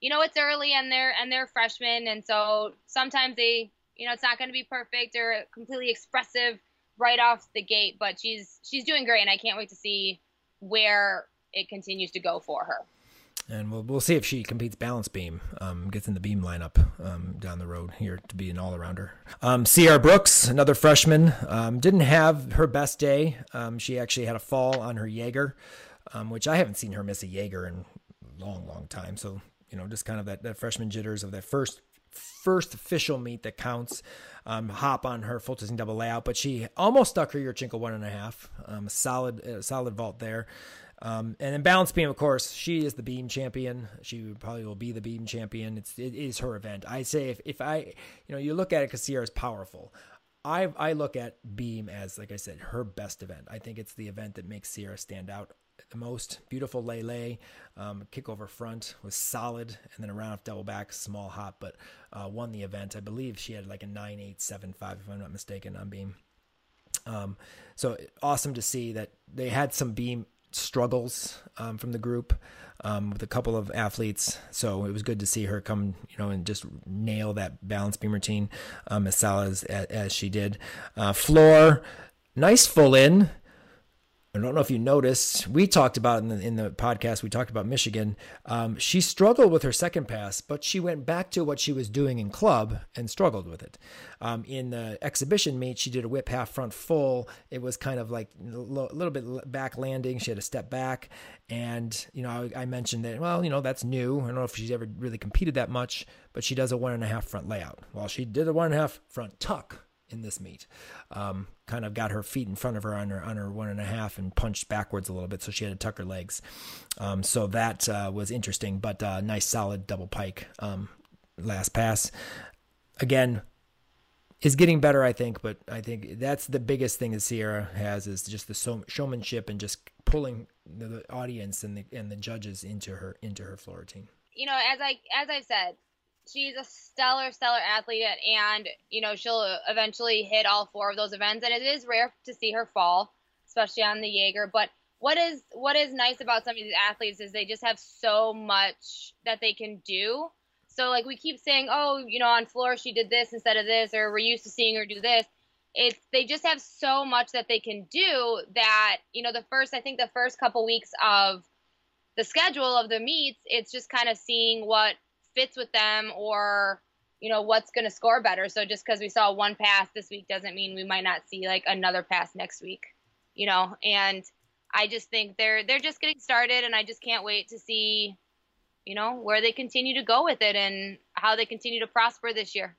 you know it's early and they're and they're freshmen and so sometimes they you know it's not going to be perfect or completely expressive right off the gate but she's she's doing great and i can't wait to see where it continues to go for her and we'll we'll see if she competes balance beam, um, gets in the beam lineup um, down the road here to be an all arounder. Um, Sierra Brooks, another freshman, um, didn't have her best day. Um, she actually had a fall on her Jaeger, um, which I haven't seen her miss a Jaeger in a long, long time. So you know, just kind of that, that freshman jitters of that first first official meet that counts. Um, hop on her full twisting double layout, but she almost stuck her Yurchenko one and a half. Um, solid, a solid vault there. Um, and then balance beam, of course, she is the beam champion. She probably will be the beam champion. It's it is her event. I say if if I you know you look at it because Sierra is powerful. I I look at beam as like I said her best event. I think it's the event that makes Sierra stand out the most. Beautiful lay um, kick over front was solid, and then a round off double back, small hop, but uh, won the event. I believe she had like a nine eight seven five, if I'm not mistaken, on beam. Um, so awesome to see that they had some beam struggles um, from the group um, with a couple of athletes. So it was good to see her come, you know, and just nail that balance beam routine um, as solid as, as she did. Uh, floor, nice full in. I don't know if you noticed, we talked about in the, in the podcast, we talked about Michigan. Um, she struggled with her second pass, but she went back to what she was doing in club and struggled with it. Um, in the exhibition meet, she did a whip half front full. It was kind of like a little bit back landing. She had a step back. And, you know, I, I mentioned that, well, you know, that's new. I don't know if she's ever really competed that much, but she does a one and a half front layout. Well, she did a one and a half front tuck in this meet. Um, kind of got her feet in front of her on her on her one and a half and punched backwards a little bit, so she had to tuck her legs. Um, so that uh, was interesting, but uh, nice solid double pike um, last pass. Again, is getting better, I think, but I think that's the biggest thing that Sierra has is just the showmanship and just pulling the audience and the and the judges into her into her floor routine. You know, as I as I've said, she's a stellar, stellar athlete, and you know she'll eventually hit all four of those events. And it is rare to see her fall, especially on the Jaeger. But what is what is nice about some of these athletes is they just have so much that they can do. So like we keep saying, oh, you know, on floor she did this instead of this, or we're used to seeing her do this. It's they just have so much that they can do that you know the first I think the first couple weeks of the schedule of the meets, it's just kind of seeing what fits with them or you know what's going to score better. So just because we saw one pass this week doesn't mean we might not see like another pass next week, you know. And I just think they're they're just getting started, and I just can't wait to see, you know, where they continue to go with it and how they continue to prosper this year.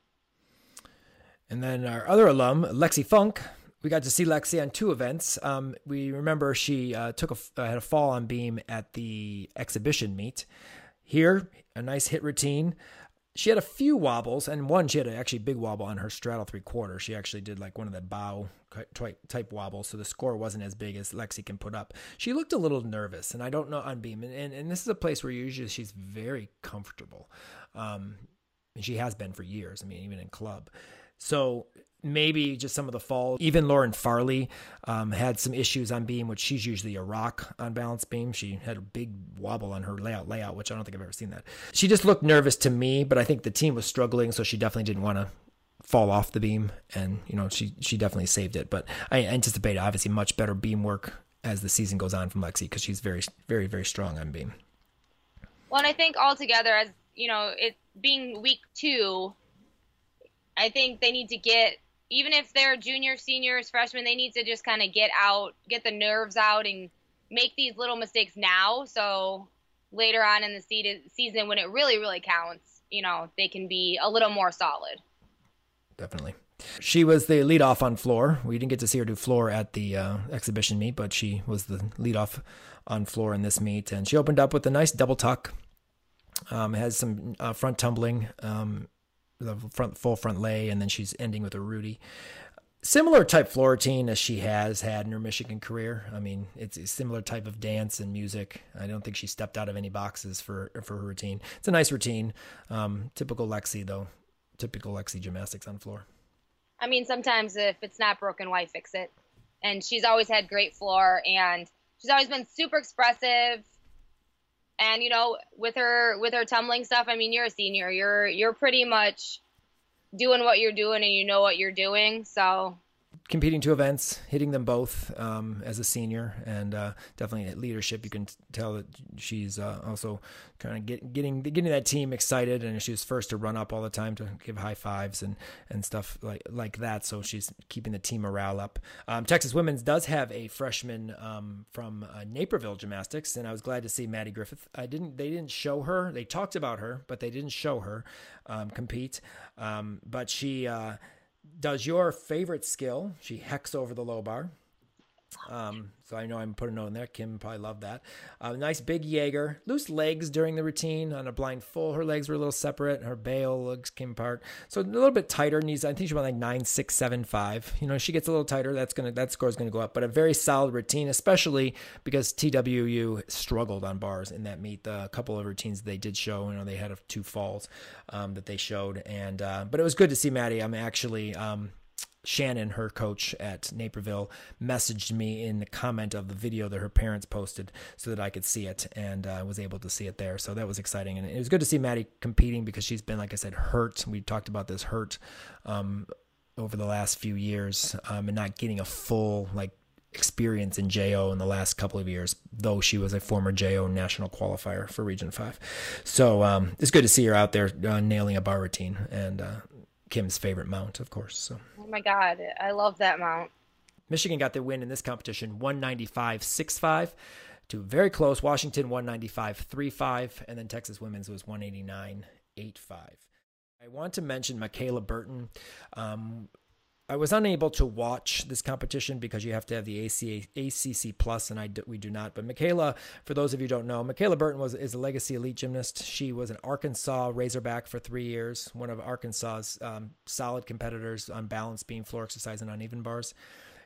And then our other alum, Lexi Funk, we got to see Lexi on two events. Um, we remember she uh, took a uh, had a fall on beam at the exhibition meet. Here, a nice hit routine. She had a few wobbles, and one she had a actually big wobble on her straddle three quarter. She actually did like one of the bow type wobbles, so the score wasn't as big as Lexi can put up. She looked a little nervous, and I don't know on beam. And, and, and this is a place where usually she's very comfortable. Um, and she has been for years. I mean, even in club. So maybe just some of the falls. Even Lauren Farley um, had some issues on beam, which she's usually a rock on balance beam. She had a big wobble on her layout layout, which I don't think I've ever seen that. She just looked nervous to me, but I think the team was struggling, so she definitely didn't want to fall off the beam, and you know she she definitely saved it. But I anticipate obviously much better beam work as the season goes on from Lexi because she's very very very strong on beam. Well, and I think altogether, as you know, it being week two, I think they need to get even if they're juniors, seniors, freshmen, they need to just kind of get out, get the nerves out, and make these little mistakes now. So later on in the season, when it really, really counts, you know, they can be a little more solid. Definitely. She was the lead off on floor. We didn't get to see her do floor at the uh, exhibition meet, but she was the lead off on floor in this meet. And she opened up with a nice double tuck. Um, has some uh, front tumbling. Um, the front full front lay, and then she's ending with a Rudy. Similar type floor routine as she has had in her Michigan career. I mean, it's a similar type of dance and music. I don't think she stepped out of any boxes for for her routine. It's a nice routine. Um, typical Lexi though. Typical Lexi gymnastics on floor. I mean, sometimes if it's not broken, why fix it? And she's always had great floor, and she's always been super expressive and you know with her with her tumbling stuff i mean you're a senior. You're you're pretty much doing what you're doing and you know what you're doing. So competing two events, hitting them both um, as a senior, and uh, definitely at leadership. You can tell that she's uh, also kind of get, getting getting that team excited, and she was first to run up all the time to give high fives and and stuff like like that. So she's keeping the team morale up. Um, Texas Women's does have a freshman um, from uh, Naperville Gymnastics, and I was glad to see Maddie Griffith. I didn't they didn't show her. They talked about her, but they didn't show her um, compete. Um, but she uh, does your favorite skill. She hecks over the low bar. Um, so I know I'm putting on there. Kim probably loved that. Uh, nice big Jaeger. Loose legs during the routine on a blind full. Her legs were a little separate. Her bail legs came apart. So a little bit tighter. Needs I think she went like nine six seven five. You know, she gets a little tighter. That's gonna that score is gonna go up. But a very solid routine, especially because TWU struggled on bars in that meet. The couple of routines they did show. You know, they had two falls um, that they showed, and uh, but it was good to see Maddie. I'm actually. Um, Shannon, her coach at Naperville, messaged me in the comment of the video that her parents posted so that I could see it and uh, was able to see it there. So that was exciting. And it was good to see Maddie competing because she's been, like I said, hurt. We talked about this hurt um, over the last few years um, and not getting a full, like, experience in JO in the last couple of years, though she was a former JO national qualifier for Region 5. So um, it's good to see her out there uh, nailing a bar routine and uh, Kim's favorite mount, of course. So. Oh my God, I love that mount. Michigan got the win in this competition 195 6 to very close. Washington 195 3 5, and then Texas women's was 189 8 5. I want to mention Michaela Burton. Um, I was unable to watch this competition because you have to have the ACA, ACC plus, and I we do not. But Michaela, for those of you don't know, Michaela Burton was is a legacy elite gymnast. She was an Arkansas Razorback for three years, one of Arkansas's um, solid competitors on balance beam, floor exercise, and uneven bars.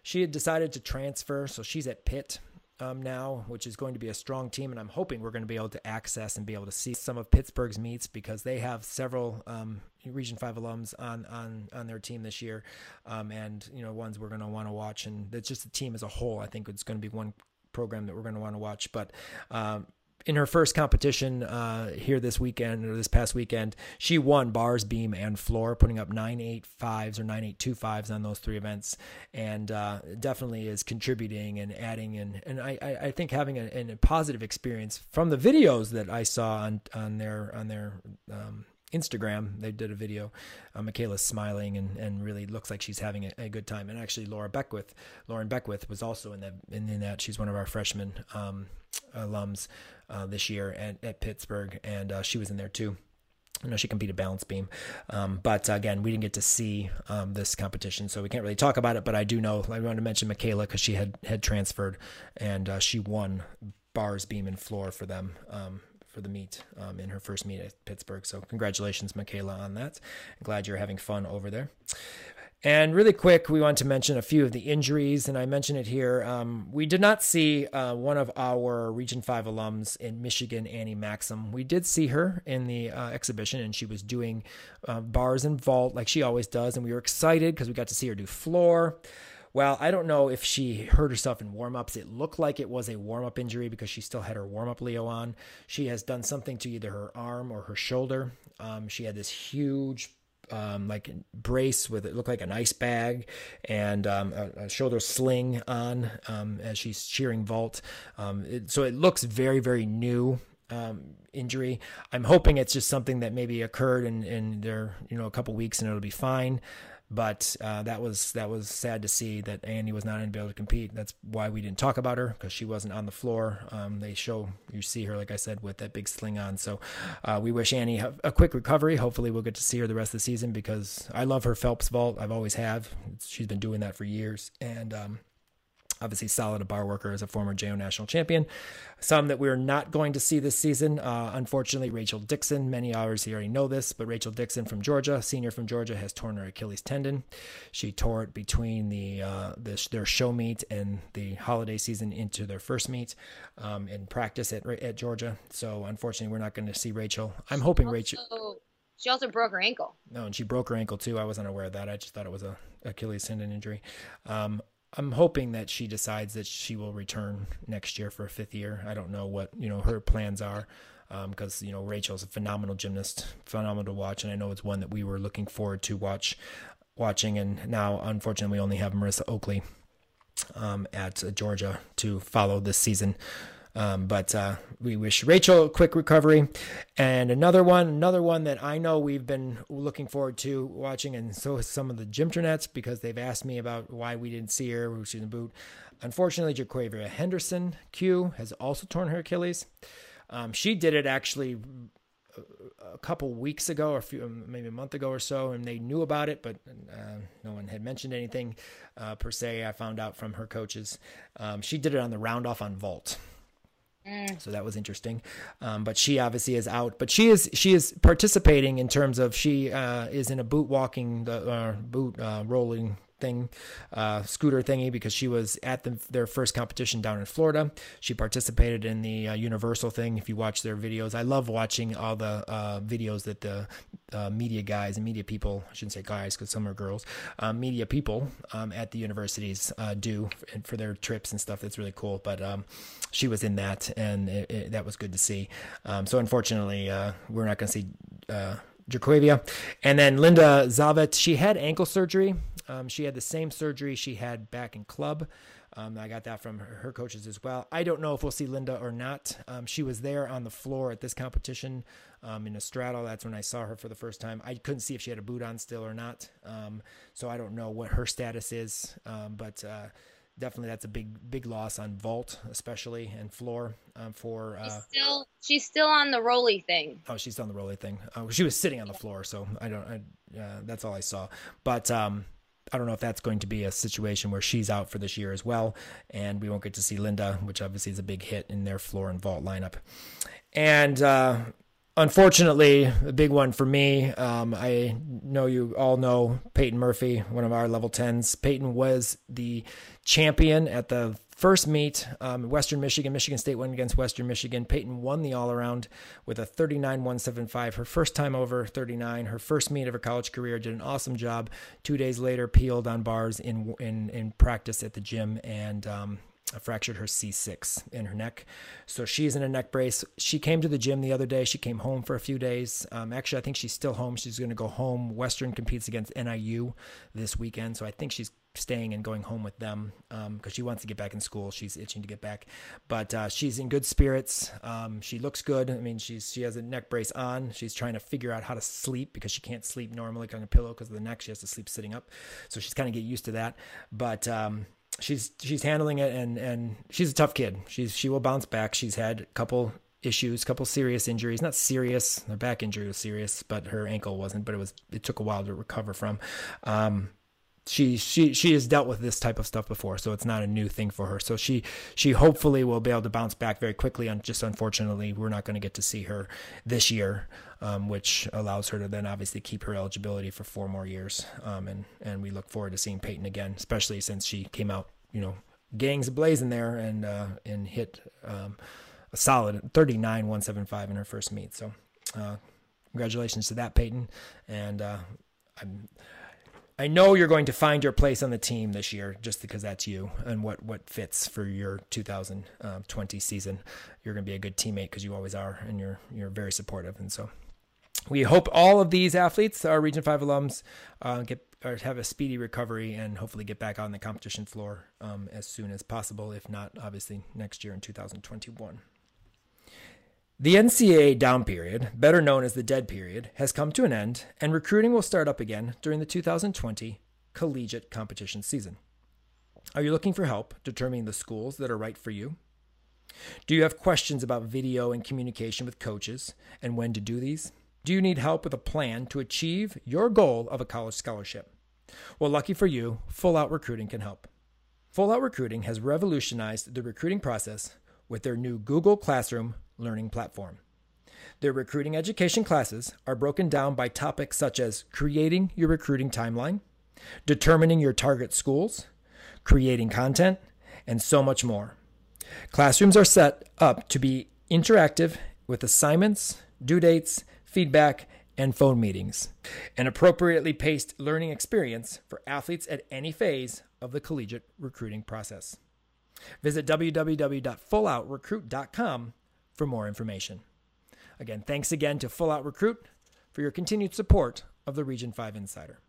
She had decided to transfer, so she's at Pitt um, now, which is going to be a strong team. And I'm hoping we're going to be able to access and be able to see some of Pittsburgh's meets because they have several um, Region Five alums on on on their team this year, um, and you know ones we're going to want to watch. And it's just the team as a whole. I think it's going to be one program that we're going to want to watch. But um, in her first competition uh, here this weekend or this past weekend, she won bars, beam, and floor, putting up nine eight fives or nine eight two fives on those three events, and uh, definitely is contributing and adding. And and I, I think having a, a, positive experience from the videos that I saw on on their on their um, Instagram, they did a video. Uh, Michaela's smiling and, and really looks like she's having a, a, good time. And actually, Laura Beckwith, Lauren Beckwith, was also in that. In, in that, she's one of our freshman um, alums uh, this year at, at Pittsburgh, and uh, she was in there too. I know she competed balance beam, um, but again, we didn't get to see um, this competition, so we can't really talk about it. But I do know I wanted to mention Michaela because she had had transferred and uh, she won bars, beam, and floor for them um, for the meet um, in her first meet at Pittsburgh. So congratulations, Michaela, on that. Glad you're having fun over there. And really quick, we want to mention a few of the injuries, and I mentioned it here. Um, we did not see uh, one of our Region 5 alums in Michigan, Annie Maxim. We did see her in the uh, exhibition, and she was doing uh, bars and vault like she always does, and we were excited because we got to see her do floor. Well, I don't know if she hurt herself in warm ups. It looked like it was a warm up injury because she still had her warm up Leo on. She has done something to either her arm or her shoulder. Um, she had this huge um, like brace with it looked like an ice bag and um, a, a, shoulder sling on um, as she's cheering vault. Um, it, so it looks very very new. Um, injury. I'm hoping it's just something that maybe occurred in, in there, you know, a couple weeks and it'll be fine. But uh, that was that was sad to see that Annie was not able to compete. That's why we didn't talk about her because she wasn't on the floor. Um, they show you see her, like I said, with that big sling on. So uh, we wish Annie a quick recovery. Hopefully, we'll get to see her the rest of the season because I love her Phelps vault. I've always have. She's been doing that for years, and um, obviously solid a bar worker as a former JO national champion. Some that we're not going to see this season, uh, unfortunately, Rachel Dixon. Many hours you already know this, but Rachel Dixon from Georgia, senior from Georgia, has torn her Achilles tendon. She tore it between the, uh, the their show meet and the holiday season into their first meet um, in practice at at Georgia. So unfortunately, we're not going to see Rachel. I'm hoping also, Rachel. She also broke her ankle. No, and she broke her ankle too. I wasn't aware of that. I just thought it was a Achilles tendon injury. Um, I'm hoping that she decides that she will return next year for a fifth year. I don't know what you know her plans are because um, you know Rachel's a phenomenal gymnast, phenomenal to watch, and I know it's one that we were looking forward to watch watching. And now, unfortunately, we only have Marissa Oakley um, at Georgia to follow this season. Um, but uh, we wish Rachel a quick recovery. And another one, another one that I know we've been looking forward to watching, and so has some of the Gymternets because they've asked me about why we didn't see her, who's in the boot. Unfortunately, Jaquavia Henderson Q has also torn her Achilles. Um, she did it actually a couple weeks ago, or a few, maybe a month ago or so, and they knew about it, but uh, no one had mentioned anything uh, per se. I found out from her coaches. Um, she did it on the round off on vault. So that was interesting, um, but she obviously is out. But she is she is participating in terms of she uh, is in a boot walking the uh, boot uh, rolling thing, uh, scooter thingy, because she was at the, their first competition down in Florida. She participated in the uh, Universal thing. If you watch their videos, I love watching all the uh, videos that the uh, media guys and media people, I shouldn't say guys because some are girls, um, media people um, at the universities uh, do for, their trips and stuff. That's really cool. But um, she was in that, and it, it, that was good to see. Um, so unfortunately, uh, we're not going to see. Jaquavia. And then Linda Zavet, she had ankle surgery. Um, she had the same surgery she had back in club. Um, I got that from her, her, coaches as well. I don't know if we'll see Linda or not. Um, she was there on the floor at this competition um, in Estrada. That's when I saw her for the first time. I couldn't see if she had a boot on still or not. Um, so I don't know what her status is. Um, but uh, definitely that's a big big loss on vault especially and floor um, for uh, she's still she's still on the Roly thing. Oh she's on the Roly thing. Oh, she was sitting on the floor so i don't I, uh, that's all i saw. But um I don't know if that's going to be a situation where she's out for this year as well, and we won't get to see Linda, which obviously is a big hit in their floor and vault lineup. And uh, unfortunately, a big one for me. Um, I know you all know Peyton Murphy, one of our level 10s. Peyton was the champion at the first meet, um, Western Michigan. Michigan State went against Western Michigan. Peyton won the all around with a 39 175. Her first time over 39, her first meet of her college career. Did an awesome job. Two days later, peeled on bars in, in, in practice at the gym and um, fractured her C6 in her neck. So she's in a neck brace. She came to the gym the other day. She came home for a few days. Um, actually, I think she's still home. She's going to go home. Western competes against NIU this weekend. So I think she's staying and going home with them because um, she wants to get back in school. She's itching to get back, but uh, she's in good spirits. Um, she looks good. I mean, she's she has a neck brace on. She's trying to figure out how to sleep because she can't sleep normally on a pillow because of the neck. She has to sleep sitting up, so she's kind of get used to that. But um, she's she's handling it and and she's a tough kid. She's she will bounce back. She's had a couple issues, couple serious injuries. Not serious, her back injury was serious, but her ankle wasn't. But it was. It took a while to recover from. Um, she she she has dealt with this type of stuff before, so it's not a new thing for her. So she she hopefully will be able to bounce back very quickly. And just unfortunately, we're not going to get to see her this year, um, which allows her to then obviously keep her eligibility for four more years. Um, and and we look forward to seeing Peyton again, especially since she came out, you know, gangs blazing there and uh, and hit um, a solid 39 175 in her first meet. So uh, congratulations to that, Peyton, and uh, I'm I know you're going to find your place on the team this year just because that's you and what, what fits for your 2020 season. You're going to be a good teammate because you always are and you're, you're very supportive. And so we hope all of these athletes, our Region 5 alums, uh, get or have a speedy recovery and hopefully get back on the competition floor um, as soon as possible. If not, obviously next year in 2021. The NCAA down period, better known as the dead period, has come to an end, and recruiting will start up again during the 2020 collegiate competition season. Are you looking for help determining the schools that are right for you? Do you have questions about video and communication with coaches and when to do these? Do you need help with a plan to achieve your goal of a college scholarship? Well, lucky for you, Full Out Recruiting can help. Full Out Recruiting has revolutionized the recruiting process with their new Google Classroom learning platform. Their recruiting education classes are broken down by topics such as creating your recruiting timeline, determining your target schools, creating content, and so much more. Classrooms are set up to be interactive with assignments, due dates, feedback, and phone meetings, an appropriately paced learning experience for athletes at any phase of the collegiate recruiting process. Visit www.fulloutrecruit.com for more information. Again, thanks again to Full Out Recruit for your continued support of the Region 5 Insider.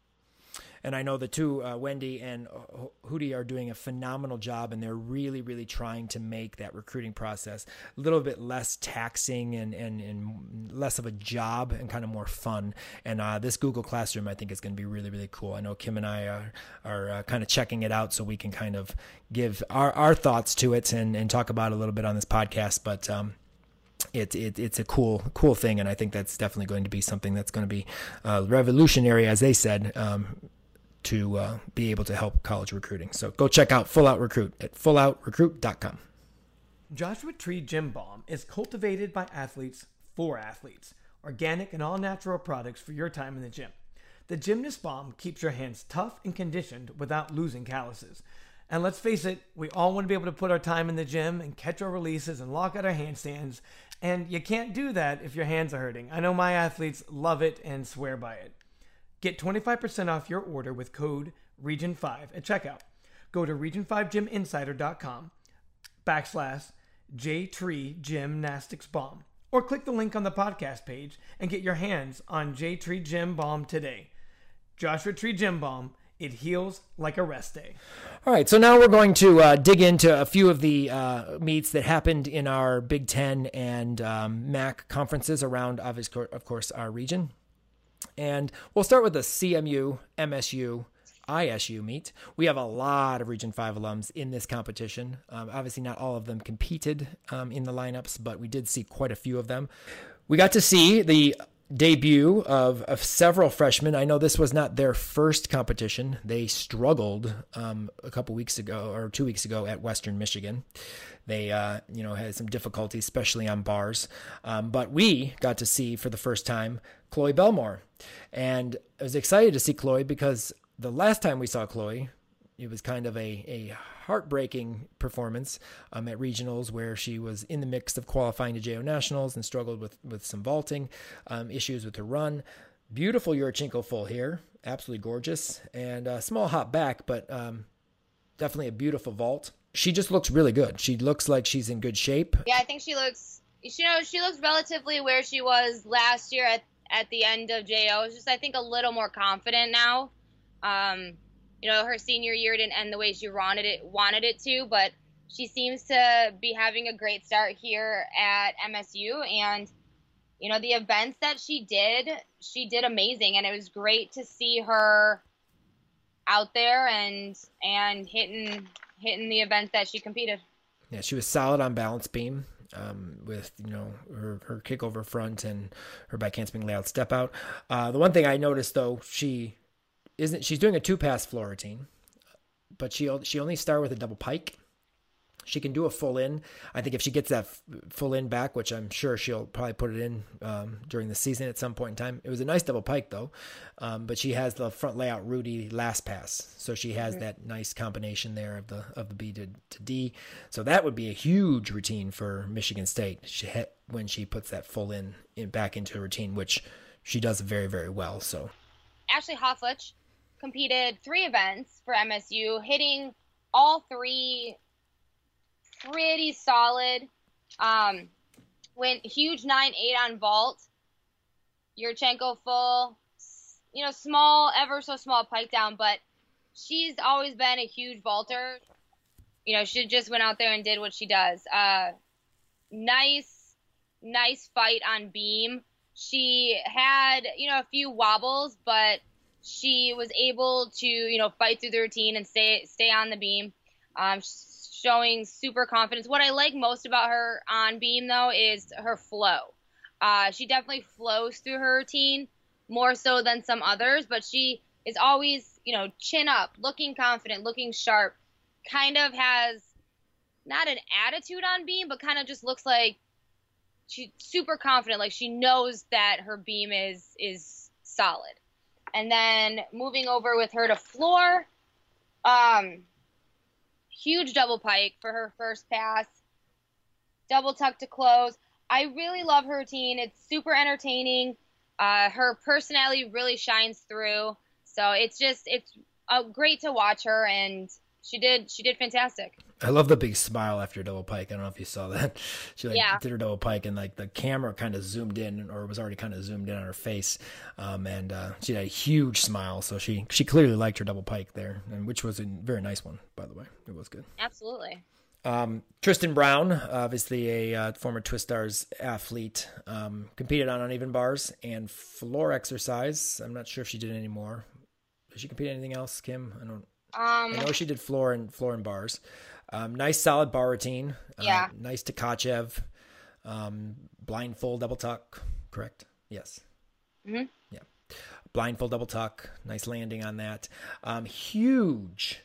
And I know the two, uh, Wendy and Hootie, are doing a phenomenal job, and they're really, really trying to make that recruiting process a little bit less taxing and, and, and less of a job and kind of more fun. And uh, this Google Classroom, I think, is going to be really, really cool. I know Kim and I are, are uh, kind of checking it out so we can kind of give our, our thoughts to it and, and talk about it a little bit on this podcast. But um, it, it, it's a cool cool thing, and I think that's definitely going to be something that's going to be uh, revolutionary, as they said, um, to uh, be able to help college recruiting. So go check out Full Out Recruit at fulloutrecruit.com. Joshua Tree Gym Balm is cultivated by athletes for athletes, organic and all natural products for your time in the gym. The Gymnast Balm keeps your hands tough and conditioned without losing calluses. And let's face it, we all want to be able to put our time in the gym and catch our releases and lock out our handstands and you can't do that if your hands are hurting. I know my athletes love it and swear by it. Get 25% off your order with code REGION5 at checkout. Go to region5gyminsider.com backslash J-Tree Gymnastics Balm or click the link on the podcast page and get your hands on J-Tree Gym Balm today. Joshua Tree Gym Balm it heals like a rest day. All right, so now we're going to uh, dig into a few of the uh, meets that happened in our Big Ten and um, MAC conferences around, of course, our region. And we'll start with the CMU, MSU, ISU meet. We have a lot of Region 5 alums in this competition. Um, obviously, not all of them competed um, in the lineups, but we did see quite a few of them. We got to see the debut of, of several freshmen. I know this was not their first competition. They struggled um, a couple weeks ago or two weeks ago at Western Michigan. They, uh, you know, had some difficulties, especially on bars. Um, but we got to see for the first time Chloe Belmore, and I was excited to see Chloe because the last time we saw Chloe, it was kind of a, a heartbreaking performance um, at regionals where she was in the mix of qualifying to JO Nationals and struggled with, with some vaulting um, issues with her run. Beautiful Yurchenko full here, absolutely gorgeous, and a small hop back, but um, definitely a beautiful vault. She just looks really good. She looks like she's in good shape. Yeah, I think she looks. You know, she looks relatively where she was last year at at the end of JO. It's just I think a little more confident now. Um, you know, her senior year didn't end the way she wanted it wanted it to, but she seems to be having a great start here at MSU and you know, the events that she did, she did amazing and it was great to see her out there and and hitting hitting the events that she competed. Yeah, she was solid on balance beam. um, with you know her her kick over front and her back handspring layout step out. Uh, the one thing I noticed though, she isn't she's doing a two pass floor routine, but she she only started with a double pike. She can do a full in. I think if she gets that f- full in back, which I'm sure she'll probably put it in um, during the season at some point in time. It was a nice double pike though, um, but she has the front layout Rudy last pass, so she has mm-hmm. that nice combination there of the of the B to, to D. So that would be a huge routine for Michigan State. She when she puts that full in, in back into a routine, which she does very very well. So Ashley Hofflich competed three events for MSU, hitting all three pretty solid. Um, went huge nine eight on vault. Yurchenko full, you know, small, ever so small pike down, but she's always been a huge vaulter. You know, she just went out there and did what she does. Uh, nice, nice fight on beam. She had, you know, a few wobbles, but she was able to, you know, fight through the routine and stay stay on the beam. Um, showing super confidence. What I like most about her on beam though is her flow. Uh, she definitely flows through her routine more so than some others, but she is always, you know, chin up, looking confident, looking sharp. Kind of has not an attitude on beam, but kind of just looks like she's super confident, like she knows that her beam is is solid. And then moving over with her to floor, um, huge double pike for her first pass, double tuck to close. I really love her routine. It's super entertaining. Uh, her personality really shines through. So it's just it's uh, great to watch her, and she did she did fantastic. I love the big smile after a double pike. I don't know if you saw that. She like yeah. did her double pike and like the camera kind of zoomed in or was already kind of zoomed in on her face. Um, and uh, she had a huge smile. So she she clearly liked her double pike there, and which was a very nice one, by the way. It was good. Absolutely. Um, Tristan Brown, obviously a uh, former Twistars athlete, um, competed on uneven bars and floor exercise. I'm not sure if she did any more. Did she compete anything else, Kim? I don't. Um, I know she did floor and floor and bars. Um, nice solid bar routine. Uh, yeah. Nice Tkachev. Um, blindfold double tuck. Correct. Yes. Mm-hmm. Yeah. Blindfold double tuck. Nice landing on that. Um, huge.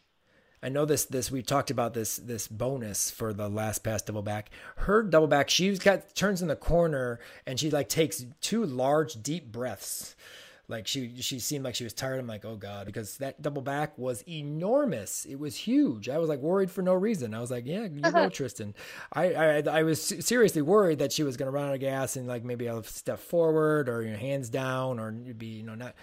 I know this. This we talked about this. This bonus for the last pass double back. Her double back. She's got turns in the corner and she like takes two large deep breaths like she she seemed like she was tired. I'm like, oh god, because that double back was enormous. It was huge. I was like worried for no reason. I was like, yeah, you go, Tristan. I, I I was seriously worried that she was going to run out of gas and like maybe I'll step forward or your hands down or be you know not.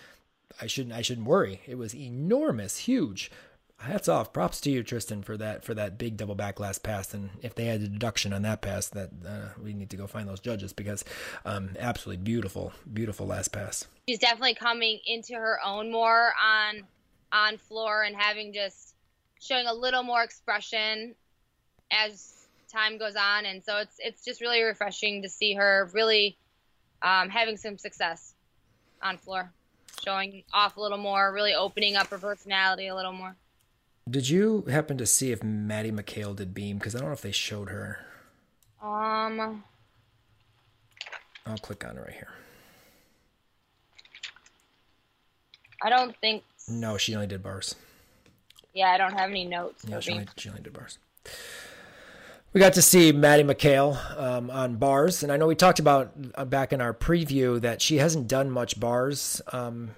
I shouldn't I shouldn't worry. It was enormous, huge hats off, props to you, Tristan, for that for that big double back last pass. And if they had a deduction on that pass, that uh, we need to go find those judges because um, absolutely beautiful, beautiful last pass. She's definitely coming into her own more on on floor and having just showing a little more expression as time goes on, and so it's it's just really refreshing to see her really um, having some success on floor, showing off a little more, really opening up her personality a little more. Did you happen to see if Maddie McHale did Beam? Because I don't know if they showed her. Um. I'll click on it right here. I don't think. No, she only did bars. Yeah, I don't have any notes. Yeah, she only, she only, did bars. We got to see Maddie McHale um, on bars, and I know we talked about uh, back in our preview that she hasn't done much bars um,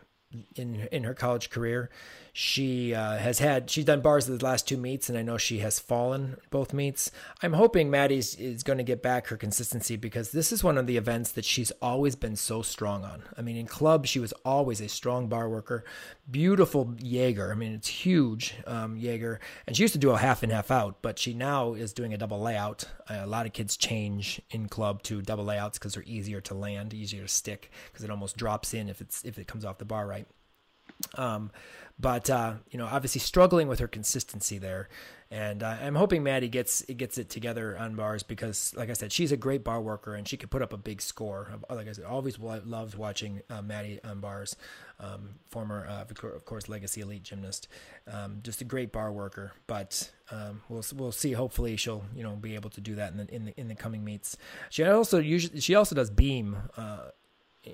in in her college career. She uh, has had she's done bars the last two meets, and I know she has fallen both meets. I'm hoping Maddie's is going to get back her consistency because this is one of the events that she's always been so strong on. I mean, in club she was always a strong bar worker, beautiful Jaeger. I mean, it's huge um, Jaeger, and she used to do a half and half out, but she now is doing a double layout. Uh, a lot of kids change in club to double layouts because they're easier to land, easier to stick because it almost drops in if it's if it comes off the bar right. Um, but uh, you know, obviously struggling with her consistency there, and uh, I'm hoping Maddie gets it gets it together on bars because, like I said, she's a great bar worker and she could put up a big score. Like I said, always loved watching uh, Maddie on bars. Um, former, uh, of course, legacy elite gymnast, um, just a great bar worker. But um, we'll we'll see. Hopefully, she'll you know be able to do that in the in the, in the coming meets. She also usually she also does beam uh,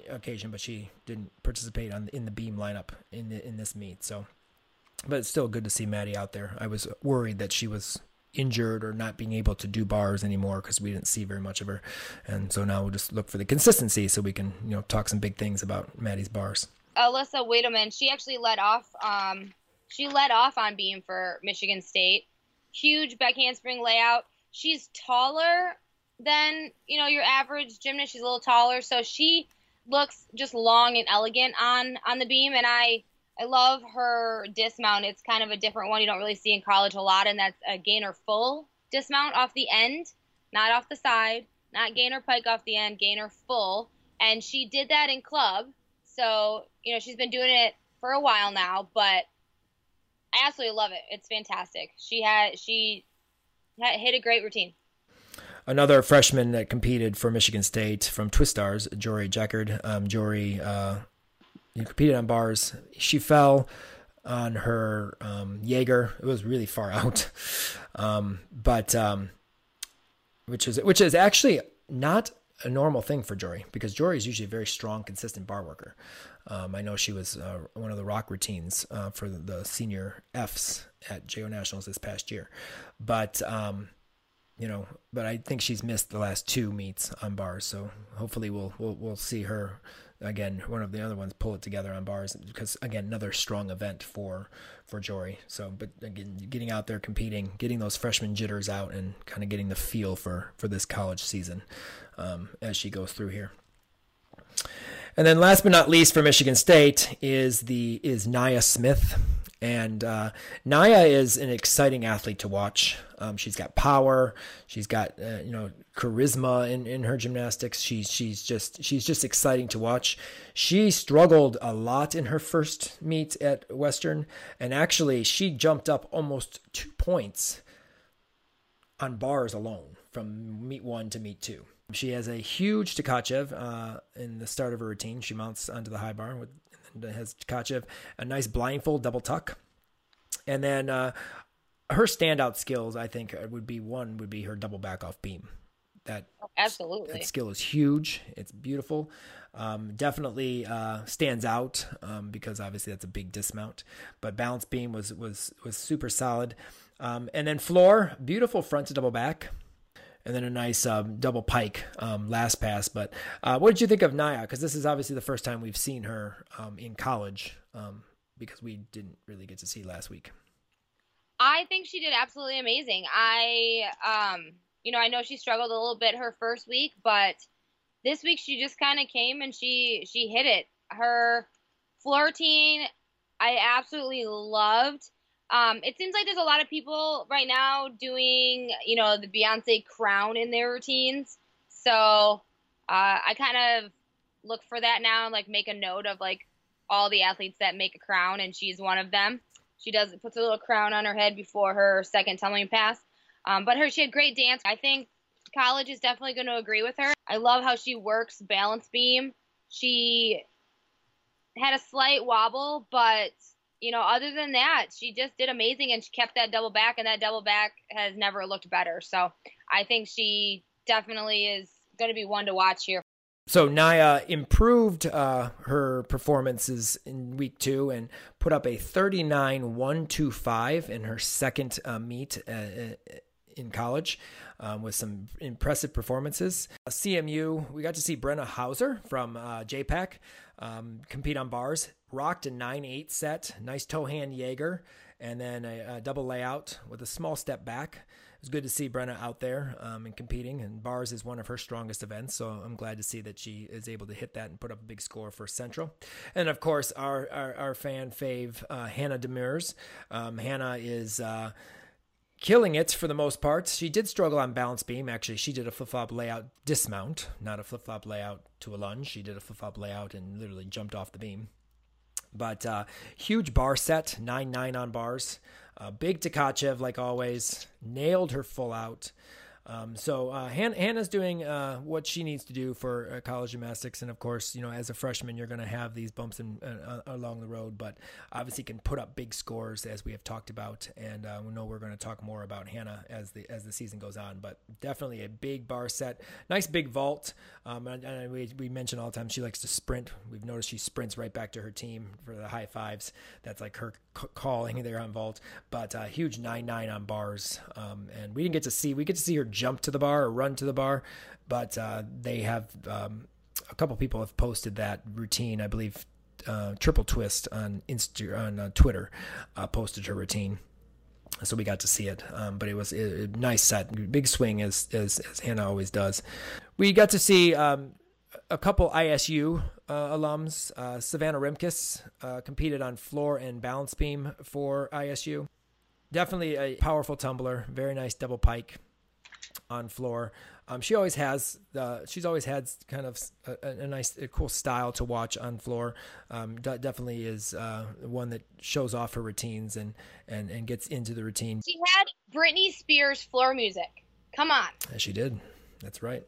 occasion, but she didn't participate on in the beam lineup in the, in this meet. So, but it's still good to see Maddie out there. I was worried that she was injured or not being able to do bars anymore because we didn't see very much of her, and so now we'll just look for the consistency so we can you know talk some big things about Maddie's bars. Alyssa Wiedemann, she actually led off. Um, she led off on beam for Michigan State. Huge back handspring layout. She's taller than you know your average gymnast. She's a little taller, so she looks just long and elegant on on the beam, and I I love her dismount. It's kind of a different one you don't really see in college a lot, and that's a gainer full dismount off the end, not off the side, not gainer pike off the end, gainer full. And she did that in club, so you know she's been doing it for a while now, but I absolutely love it. It's fantastic. She had she had, hit a great routine another freshman that competed for Michigan State from Twistars, Jory Jackard. Um, Jory uh, competed on bars. She fell on her um, Jaeger. It was really far out, um, but um, which is which is actually not a normal thing for Jory because Jory is usually a very strong, consistent bar worker. Um, I know she was uh, one of the rock routines uh, for the, the, senior Fs at JO Nationals this past year, but um, you know, but I think she's missed the last two meets on bars. So hopefully we'll we'll we'll see her again. One of the other ones pull it together on bars because again another strong event for for Jory. So, but again, getting out there competing, getting those freshman jitters out, and kind of getting the feel for for this college season um, as she goes through here. And then last but not least for Michigan State is the is Nyah Smith. And uh, Nyah is an exciting athlete to watch. Um, she's got power. She's got uh, you know charisma in, in her gymnastics. She's she's just she's just exciting to watch. She struggled a lot in her first meet at Western, and actually she jumped up almost two points on bars alone from meet one to meet two. She has a huge Tkachev uh, in the start of her routine. She mounts onto the high bar with has Tkachev, a nice blindfold double tuck. And then uh, her standout skills, I think, uh, would be one would be her double back off beam. That absolutely that skill is huge. It's beautiful. Um, definitely uh, stands out um, because obviously that's a big dismount. But balance beam was was was super solid. Um, and then floor, beautiful front to double back and then a nice um, double pike um, last pass. But uh, what did you think of Nyah? Because this is obviously the first time we've seen her um, in college um, because we didn't really get to see last week. I think she did absolutely amazing. I, um, you know, I know she struggled a little bit her first week, but this week she just kind of came and she she hit it. Her floor routine, I absolutely loved. Um, it seems like there's a lot of people right now doing, you know, the Beyonce crown in their routines. So uh, I kind of look for that now, and like make a note of like all the athletes that make a crown, and she's one of them. She does puts a little crown on her head before her second tumbling pass. Um, but her she had great dance. I think college is definitely going to agree with her. I love how she works balance beam. She had a slight wobble, but you know, other than that, she just did amazing and she kept that double back, and that double back has never looked better. So I think she definitely is going to be one to watch here. So Nyah improved uh, her performances in week two and put up a 39-125 in her second uh, meet uh, uh in college um, with some impressive performances. CMU, we got to see Brenna Hauser from uh, JPAC um, compete on bars rocked a 9-8 set, nice toe hand Jaeger, and then a, a, double layout with a small step back. It was good to see Brenna out there um, and competing, and bars is one of her strongest events, so I'm glad to see that she is able to hit that and put up a big score for Central. And of course, our our, our fan fave uh, Hannah Demers. Um, Hannah is. Uh, killing it for the most part. She did struggle on balance beam. Actually, she did a flip flop layout dismount, not a flip flop layout to a lunge. She did a flip flop layout and literally jumped off the beam. But uh, huge bar set, 9 9 on bars. Uh, big Tkachev, like always, nailed her full out. Um, so uh, Han- Hannah's doing uh, what she needs to do for uh, college gymnastics, and of course, you know, as a freshman, you're going to have these bumps in, uh, uh, along the road, but obviously can put up big scores as we have talked about, and uh, we know we're going to talk more about Hannah as the as the season goes on. But definitely a big bar set, nice big vault, um, and, and we we mention all the time she likes to sprint. We've noticed she sprints right back to her team for the high fives. That's like her c- calling there on vault, but a huge nine nine on bars, um, and we didn't get to see we get to see her jump to the bar or run to the bar, but uh, they have um, a couple people have posted that routine. I believe uh, Triple Twist on Insta on uh, Twitter uh, posted her routine. So we got to see it, um, but it was a, nice set, big swing as, as, as Hannah always does. We got to see um, a couple ISU uh, alums. Uh, Savannah Rimkus uh, competed on floor and balance beam for ISU. Definitely a powerful tumbler, very nice double pike on floor. Um, she always has. Uh, she's always had kind of a, a nice, a cool style to watch on floor. Um, d- definitely is uh, one that shows off her routines and, and and gets into the routine. She had Britney Spears floor music. Come on. As she did. That's right.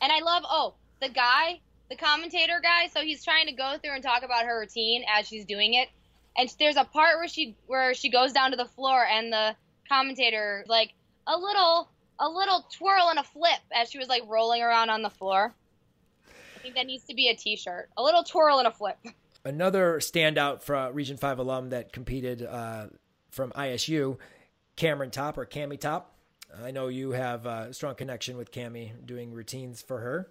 And I love. Oh, the guy, the commentator guy. So he's trying to go through and talk about her routine as she's doing it. And there's a part where she where she goes down to the floor and the commentator like a little a little twirl and a flip as she was like rolling around on the floor. I think that needs to be a T-shirt. A little twirl and a flip. Another standout for Region Five alum that competed uh, from ISU, Cameron Top or Cami Top. I know you have a strong connection with Cami doing routines for her,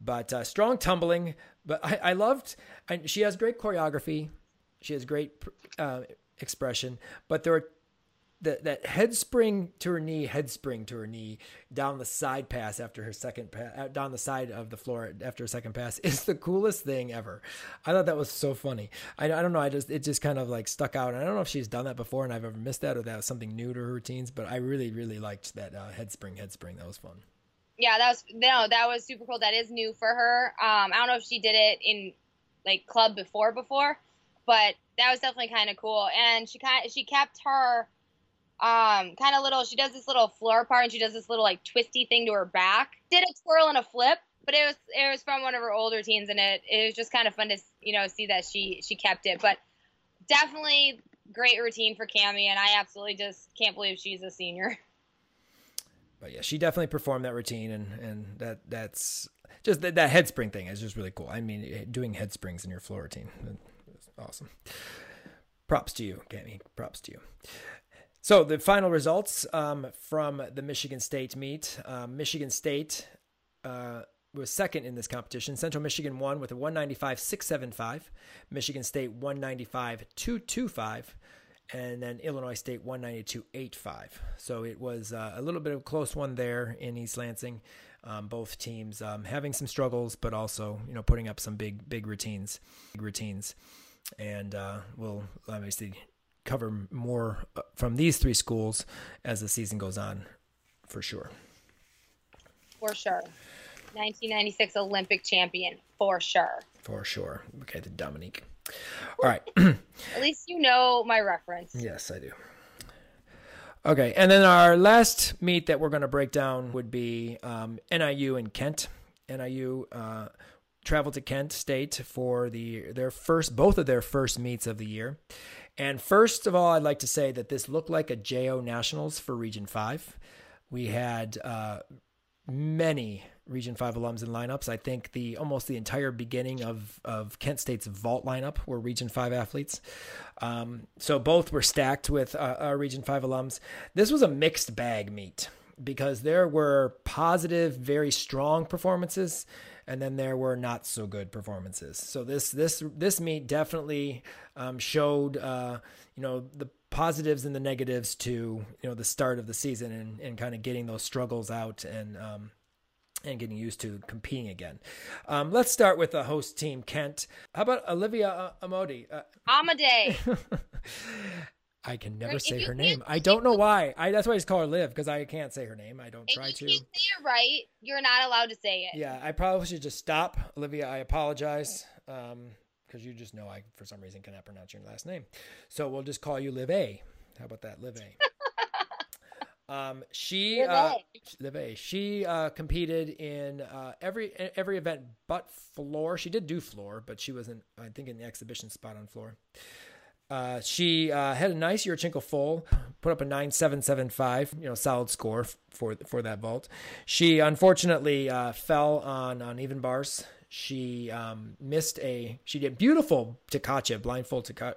but uh, strong tumbling. But I, I loved, I, she has great choreography. She has great uh, expression, but there were that that head spring to her knee, head spring to her knee down the side pass after her second pass, uh, down the side of the floor after her second pass is the coolest thing ever. I thought that was so funny. I, I don't know. I just it just kind of like stuck out. I don't know if she's done that before and I've ever missed that or that was something new to her routines. But I really really liked that uh, head spring, head spring. That was fun. Yeah, that was no, that was super cool. That is new for her. Um, I don't know if she did it in like club before before, but that was definitely kind of cool. And she kind she kept her um, kind of little. She does this little floor part, and she does this little like twisty thing to her back. Did a twirl and a flip, but it was it was from one of her older teens, and it it was just kind of fun to you know see that she she kept it. But definitely great routine for Cami, and I absolutely just can't believe she's a senior. But yeah, she definitely performed that routine, and and that that's just that, that head spring thing is just really cool. I mean, doing head springs in your floor routine, awesome. Props to you, Cami. Props to you. So the final results um, from the Michigan State meet. Um, Michigan State uh, was second in this competition. Central Michigan won with a 195.675. Michigan State 195.225. And then Illinois State 192.85. So it was uh, a little bit of a close one there in East Lansing. Um, both teams um, having some struggles, but also you know putting up some big big routines, big routines, and uh, we'll obviously cover more uh, from these three schools as the season goes on, for sure. For sure. 1996 Olympic champion, for sure. For sure. Okay, the Dominique. All right. At least you know my reference. Yes, I do. Okay, and then our last meet that we're going to break down would be um, NIU and Kent. NIU uh, traveled to Kent State for the their first, both of their first meets of the year, and first of all, I'd like to say that this looked like a JO Nationals for Region 5. We had uh, many Region 5 alums in lineups. I think the almost the entire beginning of, of Kent State's vault lineup were Region 5 athletes. Um, so both were stacked with uh, our Region 5 alums. This was a mixed bag meet because there were positive, very strong performances and then there were not so good performances. So this this this meet definitely um, showed uh, you know the positives and the negatives to you know the start of the season and, and kind of getting those struggles out and um, and getting used to competing again. Um, let's start with the host team, Kent. How about Olivia uh, Amodi? Uh, Amade. I can never say her name. I don't know why. I that's why I just call her Liv because I can't say her name. I don't try you to. can't say it right, you're not allowed to say it. Yeah, I probably should just stop, Olivia. I apologize. Um, because you just know I, for some reason, cannot pronounce your last name. So we'll just call you Liv A. How about that, Liv A? um, she Liv uh, A. Liv A. She uh, competed in uh, every every event but floor. She did do floor, but she wasn't. I think in the exhibition spot on floor. Uh, she uh, had a nice Yurchenko full, put up a 9775, you know, solid score for for that vault. She unfortunately uh, fell on on even bars. She um, missed a. She did beautiful Tkachev blindfold Tkachev.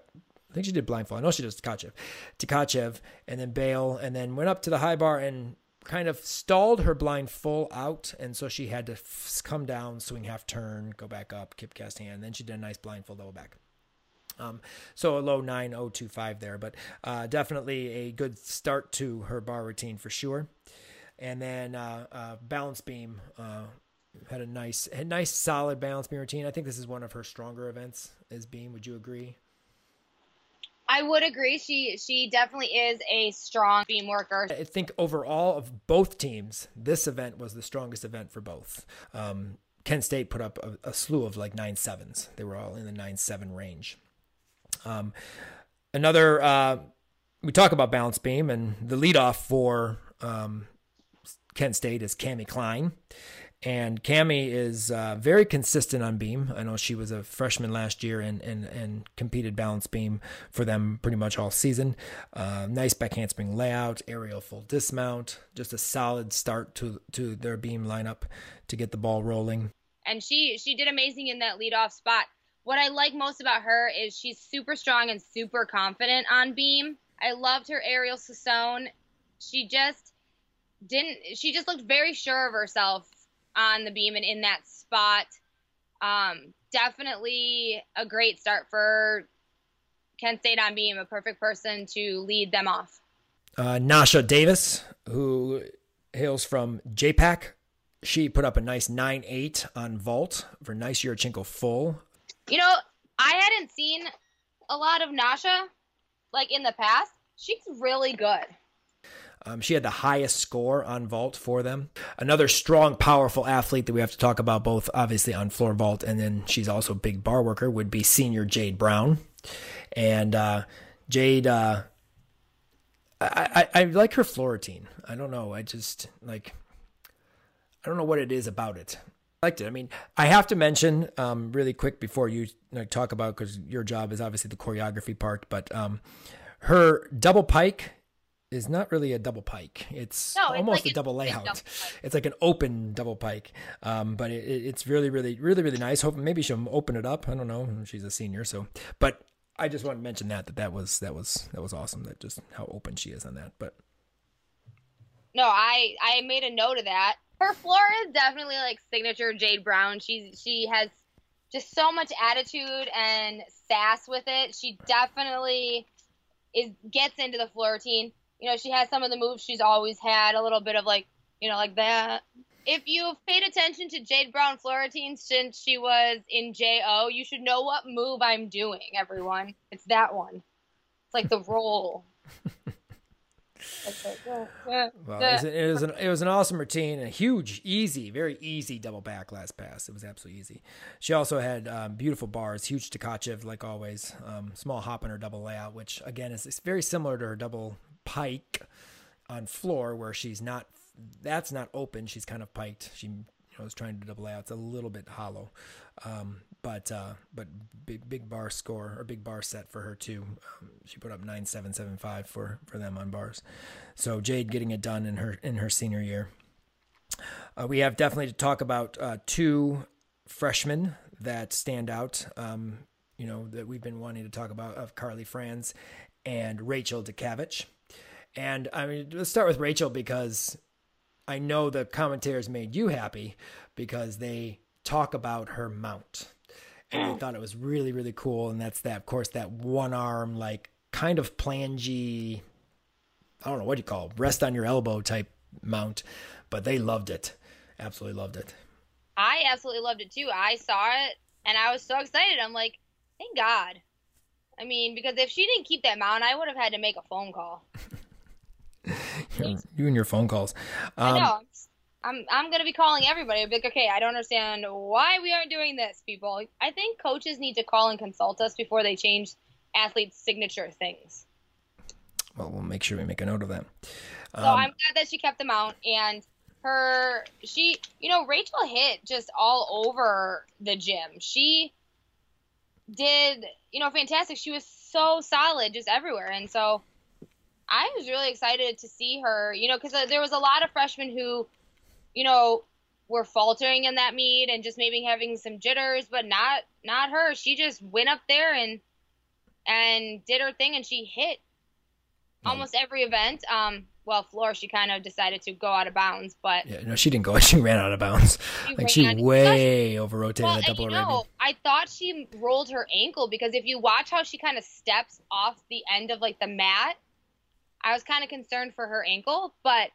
I think she did blindfold. I know she did Tkachev, Tkachev, and then bail, and then went up to the high bar and kind of stalled her blind full out, and so she had to f- come down, swing half turn, go back up, kip cast hand. Then she did a nice blindfold double back. Um, so a low 9025 there, but uh, definitely a good start to her bar routine for sure. And then uh, uh, balance beam uh, had a nice, a nice solid balance beam routine. I think this is one of her stronger events. Is beam? Would you agree? I would agree. She she definitely is a strong beam worker. I think overall of both teams, this event was the strongest event for both. Um, Kent State put up a, a, slew of like nine sevens. They were all in the nine seven range. Um, another, uh, we talk about balance beam, and the leadoff for um, Kent State is Cami Klein. And Cami is uh, very consistent on beam. I know she was a freshman last year and and, and competed balance beam for them pretty much all season. Uh, nice back handspring layout, aerial full dismount, just a solid start to to their beam lineup to get the ball rolling. And she she did amazing in that leadoff spot. What I like most about her is she's super strong and super confident on beam. I loved her aerial Sassone. She just didn't. She just looked very sure of herself on the beam and in that spot. Um, definitely a great start for Kent State on beam. A perfect person to lead them off. Uh, Nasha Davis, who hails from JPAC, she put up a nice 9 8 on vault for nice Yurchenko full. You know, I hadn't seen a lot of Nasha like in the past. She's really good. Um, she had the highest score on vault for them. Another strong, powerful athlete that we have to talk about, both obviously on floor vault, and then she's also a big bar worker, would be senior Jade Brown. And uh, Jade, uh, I, I, I like her floor routine. I don't know. I just like, I don't know what it is about it. I liked it. I mean, I have to mention um, really quick before you, you know, talk about because your job is obviously the choreography part, but um, her double pike is not really a double pike. It's, No, it's almost like a double layout. double. It's like an open double pike, um, but it- it's really, really, really, really nice. Hope maybe she'll open it up. I don't know. She's a senior, so. But I just want to mention that that that was that was that was awesome. That just how open she is on that. But No, I I made a note of that. Her floor is definitely like signature Jade Brown. She's she has just so much attitude and sass with it. She definitely is gets into the floor routine. You know, she has some of the moves she's always had, a little bit of like, you know, like that. If you've paid attention to Jade Brown floor routine since she was in JO, you should know what move I'm doing, everyone. It's that one. It's like the roll. Like, well, it was, it was an it was an awesome routine, a huge, easy, very easy double back last pass. It was absolutely easy. She also had um, beautiful bars, huge Tkachev like always, um, small hop in her double layout, which again is it's very similar to her double pike on floor where she's not that's not open. She's kind of piked. She you know is trying to double layout. It's a little bit hollow. Um, but uh, but big big bar score or big bar set for her too um, she put up 9775 for for them on bars so jade getting it done in her in her senior year uh, we have definitely to talk about uh, two freshmen that stand out um, you know that we've been wanting to talk about of carly franz and rachel DeCavitch. And I mean, let's start with Rachel because I know the commentators made you happy because they talk about her mount. And they thought it was really, really cool. And that's that, of course, that one arm, like kind of plangy, I don't know what you call it, rest on your elbow type mount. But they loved it. Absolutely loved it. I absolutely loved it too. I saw it and I was so excited. I'm like, thank God. I mean, because if she didn't keep that mount, I would have had to make a phone call. You and your phone calls. I Um, know. I'm I'm I'm gonna be calling everybody. I'll be like, okay, I don't understand why we aren't doing this, people. I think coaches need to call and consult us before they change athletes' signature things. Well, we'll make sure we make a note of that. So um, I'm glad that she kept them out and her she you know Rachel hit just all over the gym. She did you know fantastic. She was so solid just everywhere, and so I was really excited to see her. You know, because uh, there was a lot of freshmen who you know, were faltering in that meet and just maybe having some jitters, but not not her. She just went up there and and did her thing and she hit almost every event. Um, well, floor she kind of decided to go out of bounds, but yeah, no, she didn't go. She ran out of bounds. She like she way over rotated well, that double you know, I thought she rolled her ankle because if you watch how she kind of steps off the end of like the mat, I was kind of concerned for her ankle, but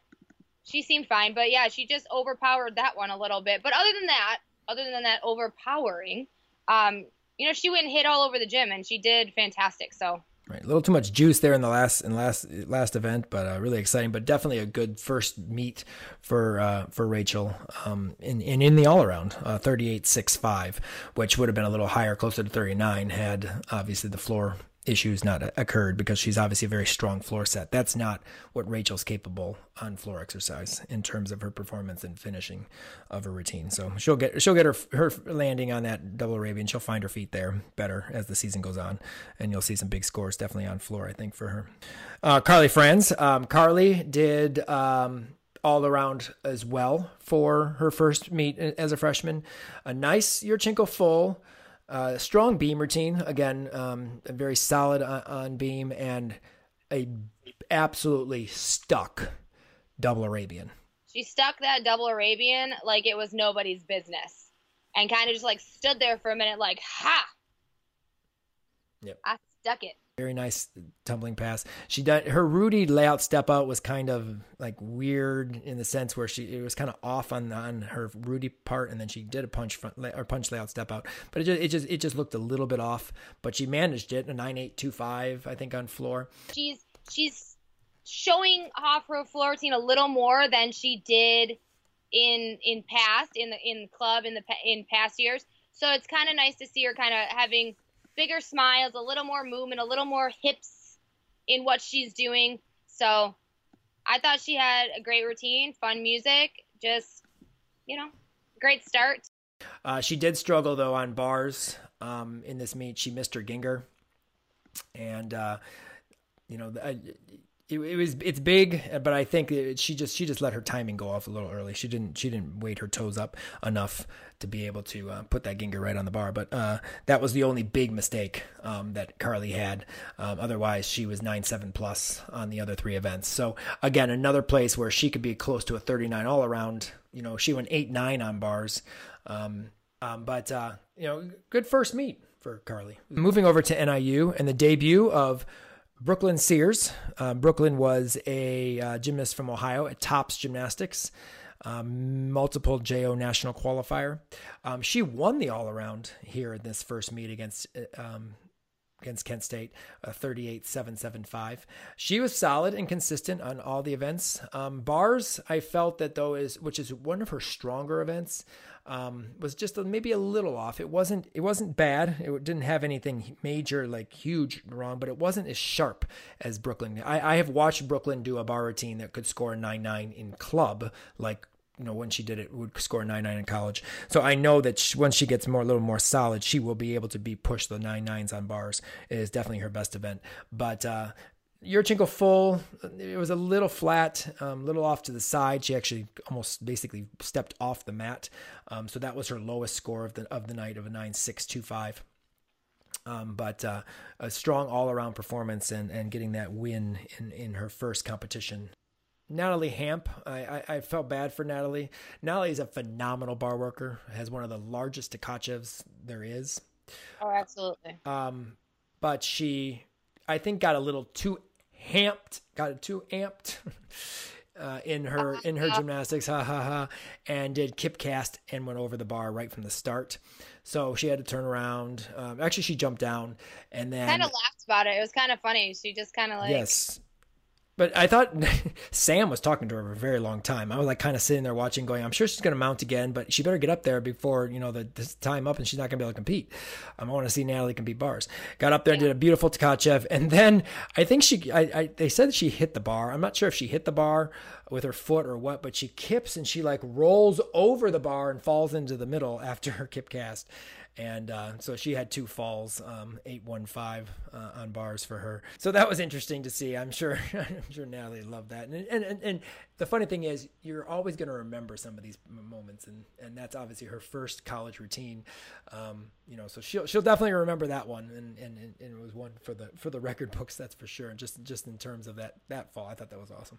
she seemed fine, but yeah, she just overpowered that one a little bit. But other than that, other than that overpowering, um, you know, she went and hit all over the gym, and she did fantastic. So Right, a little too much juice there in the last in last last event, but uh, really exciting. But definitely a good first meet for uh, for Rachel. Um, in, in in the all around, uh, thirty eight six five, which would have been a little higher, closer to thirty nine, had obviously the floor issues not occurred because she's obviously a very strong floor set. That's not what Rachel's capable on floor exercise in terms of her performance and finishing of her routine. So she'll get she'll get her her landing on that double Arabian. She'll find her feet there better as the season goes on, and you'll see some big scores definitely on floor. I think for her. Uh, Carly Franz, um, Carly did. Um, all around as well for her first meet as a freshman. A nice Yurchenko full, uh, strong beam routine again, um, very solid on, on, beam and a absolutely stuck double Arabian. She stuck that double Arabian like it was nobody's business, and kind of just like stood there for a minute, like ha. Yep. I stuck it. Very nice tumbling pass. She done her Rudy layout step out was kind of like weird in the sense where she it was kind of off on on her Rudy part, and then she did a punch front or punch layout step out, but it just it just it just looked a little bit off. But she managed it a nine eight two five I think on floor. She's she's showing off her floor routine a little more than she did in in past in the in club in the in past years. So it's kind of nice to see her kind of having bigger smiles, a little more movement, a little more hips in what she's doing. So I thought she had a great routine, fun music, just, you know, great start. Uh, she did struggle, though, on bars um, in this meet. She missed her Gienger. And, uh, you know, it, it, was it's big, but I think it, she just she just let her timing go off a little early. She didn't she didn't weight her toes up enough to be able to uh, put that Gienger right on the bar. But uh, that was the only big mistake um, that Carly had. Um, otherwise, she was nine seven plus on the other three events. So again, another place where she could be close to a thirty nine all around. You know, she went eight nine on bars. Um, um but uh, you know, good first meet for Carly. Moving over to NIU and the debut of Brooklyn Sears. Uh, Brooklyn was a uh, gymnast from Ohio at Tops Gymnastics, um, multiple JO national qualifier. Um, she won the all around here in this first meet against. Uh, um, against Kent State, uh, 38-775. She was solid and consistent on all the events. Um, bars, I felt that though is which is one of her stronger events um, was just a, maybe a little off. It wasn't it wasn't bad. It didn't have anything major like huge wrong, but it wasn't as sharp as Brooklyn. I, I have watched Brooklyn do a bar routine that could score nine nine in club, like you know when she did it would score nine nine in college. So I know that she, once she gets more a little more solid, she will be able to be push the nine nines on bars. It is definitely her best event. But uh, Yurchenko full. It was a little flat, a um, little off to the side. She actually almost basically stepped off the mat. Um, so that was her lowest score of the of the night of a nine six two five. Um, but uh, a strong all around performance and, and getting that win in, in her first competition. Natalie Hamp, I, I, I felt bad for Natalie. Natalie is a phenomenal bar worker, has one of the largest Tkachevs there is. Oh, absolutely. Um, but she, I think, got a little too hamped, got too amped uh, in her in her gymnastics, ha ha ha, and did kip cast and went over the bar right from the start. So she had to turn around. Um, actually, she jumped down and then kind of laughed about it. It was kind of funny. She just kind of like yes. But I thought Sam was talking to her for a very long time. I was like kind of sitting there watching, going, I'm sure she's going to mount again, but she better get up there before, you know, the this time up and she's not going to be able to compete. I want to see Natalie compete bars. Got up there and did a beautiful Tkachev. And then I think she, I, I, they said she hit the bar. I'm not sure if she hit the bar with her foot or what, but she kips and she like rolls over the bar and falls into the middle after her kip cast and uh, so she had two falls, um, eight one five uh, on bars for her. So that was interesting to see. I'm sure, I'm sure Natalie loved that. And and, and, and the funny thing is, you're always going to remember some of these moments, and and that's obviously her first college routine. Um, you know, so she'll she'll definitely remember that one, and, and and it was one for the for the record books, that's for sure. And just just in terms of that that fall, I thought that was awesome.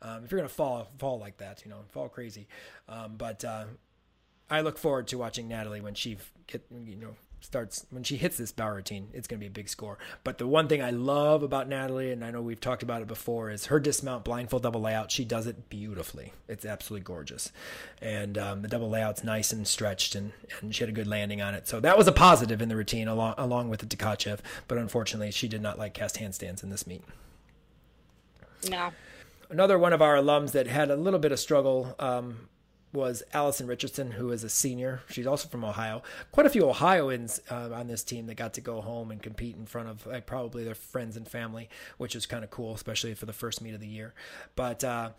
Um, if you're gonna fall fall like that, you know, fall crazy, um, but. Uh, I look forward to watching Natalie when she get you know starts when she hits this bow routine. It's going to be a big score. But the one thing I love about Natalie, and I know we've talked about it before, is her dismount blindfold double layout. She does it beautifully. It's absolutely gorgeous, and um, the double layout's nice and stretched, and and she had a good landing on it. So that was a positive in the routine along along with the Tkachev. But unfortunately, she did not like cast handstands in this meet. No. Another one of our alums that had a little bit of struggle um, was Allison Richardson, who is a senior. She's also from Ohio. Quite a few Ohioans uh, on this team that got to go home and compete in front of uh, probably their friends and family, which was kind of cool, especially for the first meet of the year. But uh,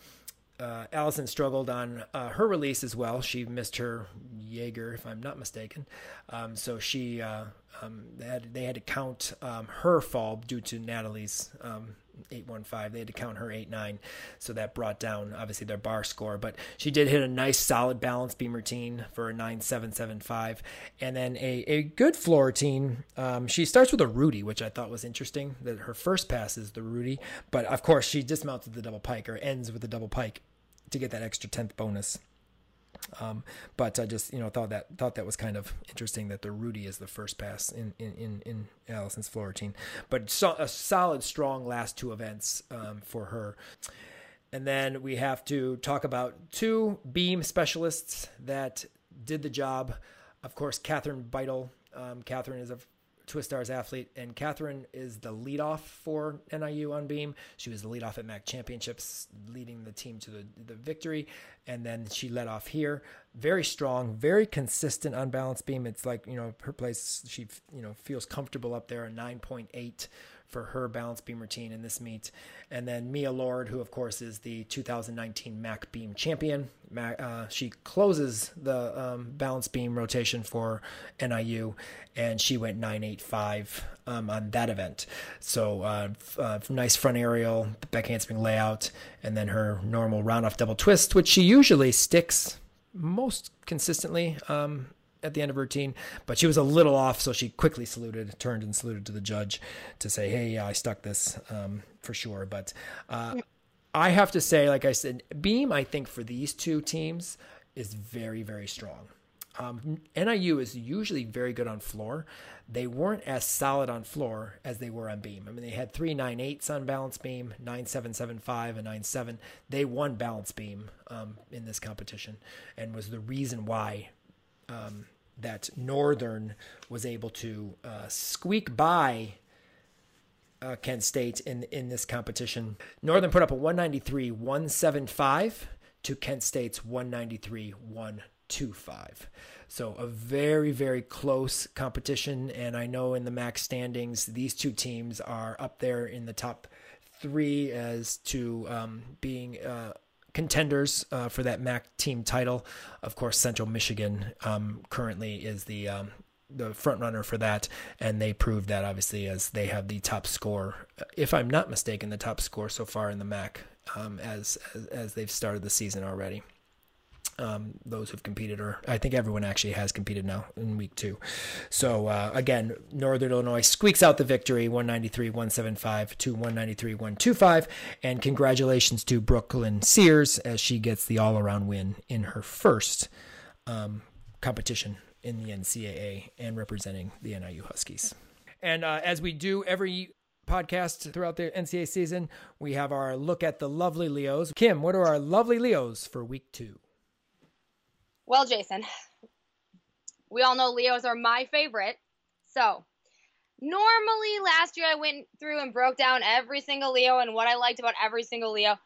uh, Allison struggled on uh, her release as well. She missed her Jaeger, if I'm not mistaken. Um, so she uh, um, they, had, they had to count um, her fall due to Natalie's um, 815. They had to count her 89. So that brought down, obviously, their bar score. But she did hit a nice, solid balance beam routine for a 9775. And then a, a good floor routine. Um, she starts with a Rudy, which I thought was interesting. That her first pass is the Rudy. But of course, she dismounted the double pike or ends with the double pike to get that extra 10th bonus. Um, but I just you know thought that thought that was kind of interesting that the Rudy is the first pass in in in, in Allison's floor routine, but so, a solid strong last two events um, for her. And then we have to talk about two beam specialists that did the job. Of course, Catherine Beitel. Um, Catherine is a Twistars athlete, and Catherine is the leadoff for NIU on beam. She was the leadoff at MAC championships, leading the team to the, the victory, and then she led off here. Very strong, very consistent unbalanced beam. It's like you know her place. She you know feels comfortable up there, a nine point eight for her balance beam routine in this meet. And then Mia Lord, who of course is the 2019 MAC beam champion. Uh, she closes the um, balance beam rotation for NIU, and she went 985 um, on that event. So uh, uh, nice front aerial, back handspring layout, and then her normal round off double twist, which she usually sticks most consistently um, at the end of her routine, but she was a little off, so she quickly saluted, turned and saluted to the judge to say, "Hey, yeah, I stuck this um, for sure." But uh, I have to say, like I said, Beam, I think for these two teams is very, very strong. Um, NIU is usually very good on floor. They weren't as solid on floor as they were on beam. I mean, they had three nine eights on balance beam, nine seven seven five and nine seven. They won balance beam um, in this competition, and was the reason why um, that Northern was able to uh, squeak by uh, Kent State in in this competition. Northern put up a 193 175 to Kent State's 193 125. So a very very close competition, and I know in the MAC standings these two teams are up there in the top three as to um, being. Uh, contenders uh, for that MAC team title. Of course, Central Michigan um, currently is the um, the front runner for that, and they proved that obviously as they have the top score, if I'm not mistaken, the top score so far in the MAC um, as, as as they've started the season already um, those who've competed, or I think everyone actually has competed now in week two. So uh, again, Northern Illinois squeaks out the victory 193 175 to 193 125. And congratulations to Brooklyn Sears as she gets the all around win in her first um, competition in the NCAA and representing the NIU Huskies. And uh, as we do every podcast throughout the NCAA season, we have our look at the lovely Leos. Kim, what are our lovely Leos for week two? Well, Jason, we all know Leos are my favorite. So, normally last year I went through and broke down every single Leo and what I liked about every single Leo.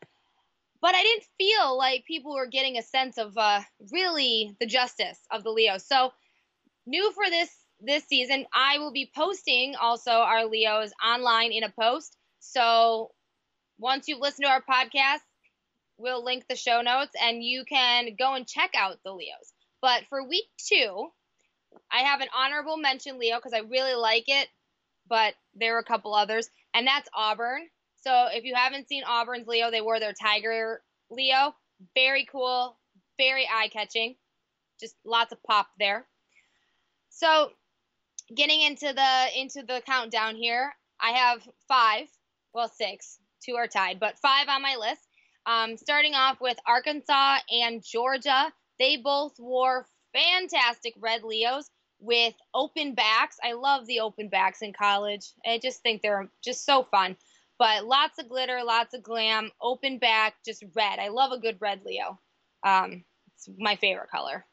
But I didn't feel like people were getting a sense of uh, really the justice of the Leo. So new for this this season, I will be posting also our Leos online in a post. So once you've listened to our podcast, we'll link the show notes and you can go and check out the Leos. But for week two, I have an honorable mention Leo because I really like it, but there are a couple others, and that's Auburn. So if you haven't seen Auburn's Leo, they wore their Tiger Leo. Very cool, very eye catching. Just lots of pop there. So getting into the into the countdown here, I have five, well six, two are tied, but five on my list. Um, starting off with Arkansas and Georgia, they both wore fantastic red Leos with open backs. I love the open backs in college. I just think they're just so fun. But lots of glitter, lots of glam, open back, just red. I love a good red Leo. Um, it's my favorite color.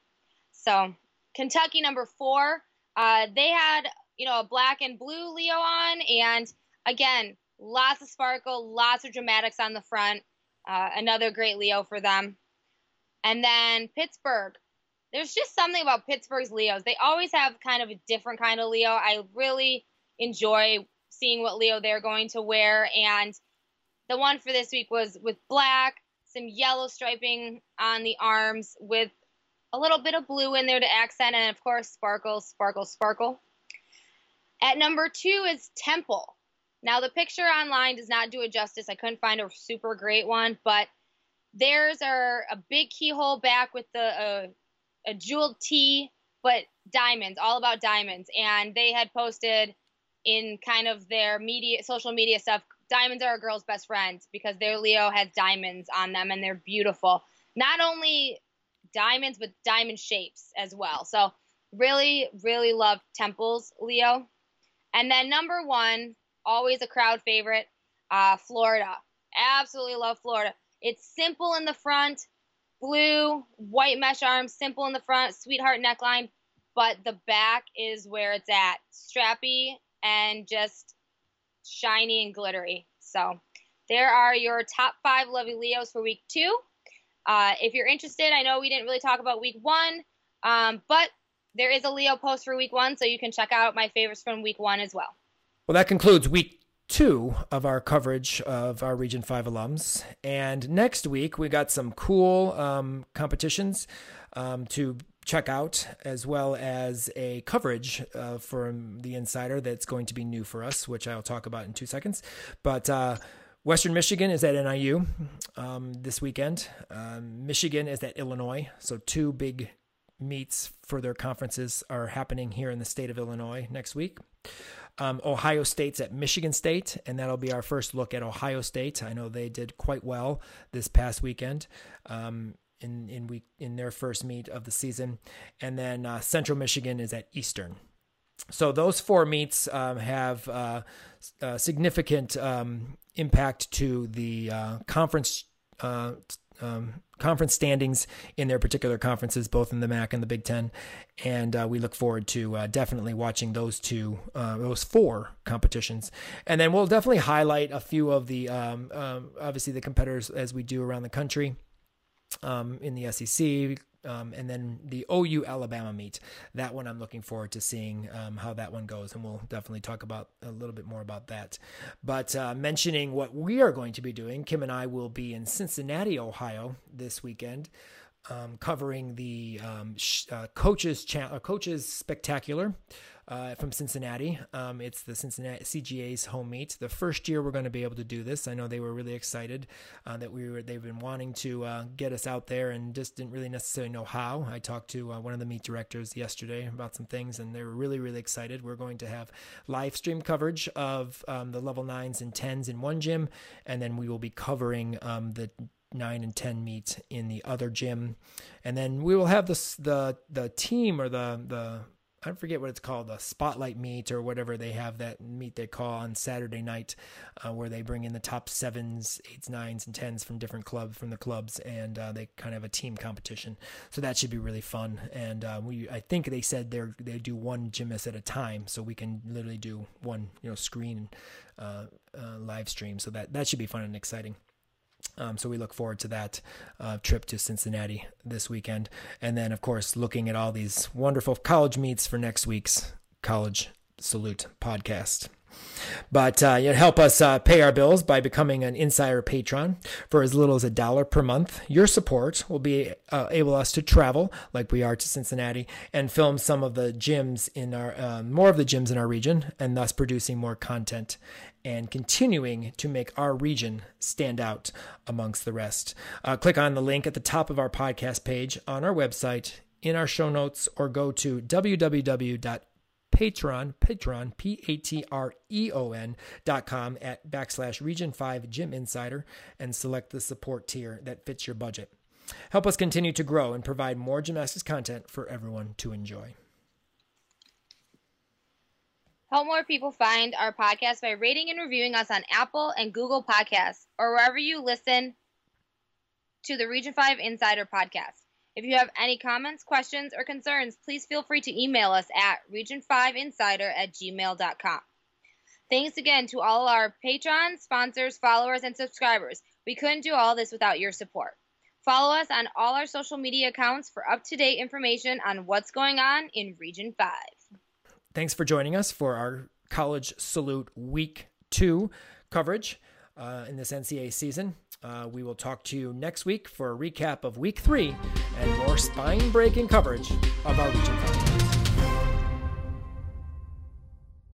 So Kentucky number four, uh, they had you know a black and blue Leo on, and again, lots of sparkle, lots of dramatics on the front. Uh, another great Leo for them. And then Pittsburgh, there's just something about Pittsburgh's Leos. They always have kind of a different kind of Leo. I really enjoy seeing what Leo they're going to wear. And the one for this week was with black, some yellow striping on the arms with a little bit of blue in there to accent, and of course, sparkle, sparkle, sparkle. At number two is Temple. Now, the picture online does not do it justice. I couldn't find a super great one, but theirs are a big keyhole back with the uh, a jeweled T, but diamonds, all about diamonds. And they had posted in kind of their media, social media stuff, diamonds are a girl's best friend because their Leo has diamonds on them and they're beautiful. Not only diamonds, but diamond shapes as well. So really, really love Temples Leo. And then number one, always a crowd favorite, uh, Florida. Absolutely love Florida. It's simple in the front, blue, white mesh arms, simple in the front, sweetheart neckline, but the back is where it's at. Strappy and just shiny and glittery. So there are your top five lovely Leos for week two. Uh, if you're interested, I know we didn't really talk about week one, um, but there is a Leo post for week one, so you can check out my favorites from week one as well. Well, that concludes week two of our coverage of our Region 5 alums. And next week, we got some cool um, competitions um, to check out, as well as a coverage uh, from the Insider that's going to be new for us, which I'll talk about in two seconds. But uh, Western Michigan is at NIU um, this weekend. Um, Michigan is at Illinois. So, two big meets for their conferences are happening here in the state of Illinois next week. Um, Ohio State's at Michigan State, and that'll be our first look at Ohio State. I know they did quite well this past weekend. Um, in in week in their first meet of the season, and then uh, Central Michigan is at Eastern. So those four meets um, have uh, significant um, impact to the uh, conference uh, um, conference standings in their particular conferences, both in the MAC and the Big Ten. And uh, we look forward to uh, definitely watching those two, uh, those four competitions. And then we'll definitely highlight a few of the, um, um, obviously, the competitors as we do around the country um, in the SEC, um, and then the OU Alabama meet. That one I'm looking forward to seeing um, how that one goes, and we'll definitely talk about a little bit more about that. But uh, mentioning what we are going to be doing, Kim and I will be in Cincinnati, Ohio this weekend. Um, covering the um, sh- uh, coaches cha- uh, coaches spectacular uh, from Cincinnati. Um, it's the Cincinnati CGA's home meet. The first year we're going to be able to do this. I know they were really excited uh, that we were. They've been wanting to uh, get us out there and just didn't really necessarily know how. I talked to uh, one of the meet directors yesterday about some things, and they were really really excited. We're going to have live stream coverage of um, the level nines and tens in one gym, and then we will be covering um, the nine and ten meet in the other gym, and then we will have the the team or the the I forget what it's called, the spotlight meet or whatever they have that meet they call on Saturday night, uh, where they bring in the top sevens, eights, nines, and tens from different clubs from the clubs, and uh, they kind of have a team competition. So that should be really fun. And uh, we, I think they said they they do one gymnast at a time, so we can literally do one, you know, screen uh, uh, live stream. So that that should be fun and exciting. Um, so we look forward to that uh, trip to Cincinnati this weekend. And then, of course, looking at all these wonderful college meets for next week's College Salute podcast. But uh, you help us uh, pay our bills by becoming an insider patron for as little as a dollar per month. Your support will be uh, able us to travel like we are to Cincinnati and film some of the gyms in our uh, more of the gyms in our region, and thus producing more content and continuing to make our region stand out amongst the rest. Uh, click on the link at the top of our podcast page on our website in our show notes or go to www Patreon, Patreon, P A T R E O N dot com at backslash Region 5 Gym Insider and select the support tier that fits your budget. Help us continue to grow and provide more gymnastics content for everyone to enjoy. Help more people find our podcast by rating and reviewing us on Apple and Google Podcasts or wherever you listen to the Region 5 Insider podcast. If you have any comments, questions, or concerns, please feel free to email us at region5insider at gmail.com. Thanks again to all our patrons, sponsors, followers, and subscribers. We couldn't do all this without your support. Follow us on all our social media accounts for up to date information on what's going on in Region 5. Thanks for joining us for our College Salute Week 2 coverage uh, in this NCAA season. Uh, we will talk to you next week for a recap of week three and more spine breaking coverage of our Region 5.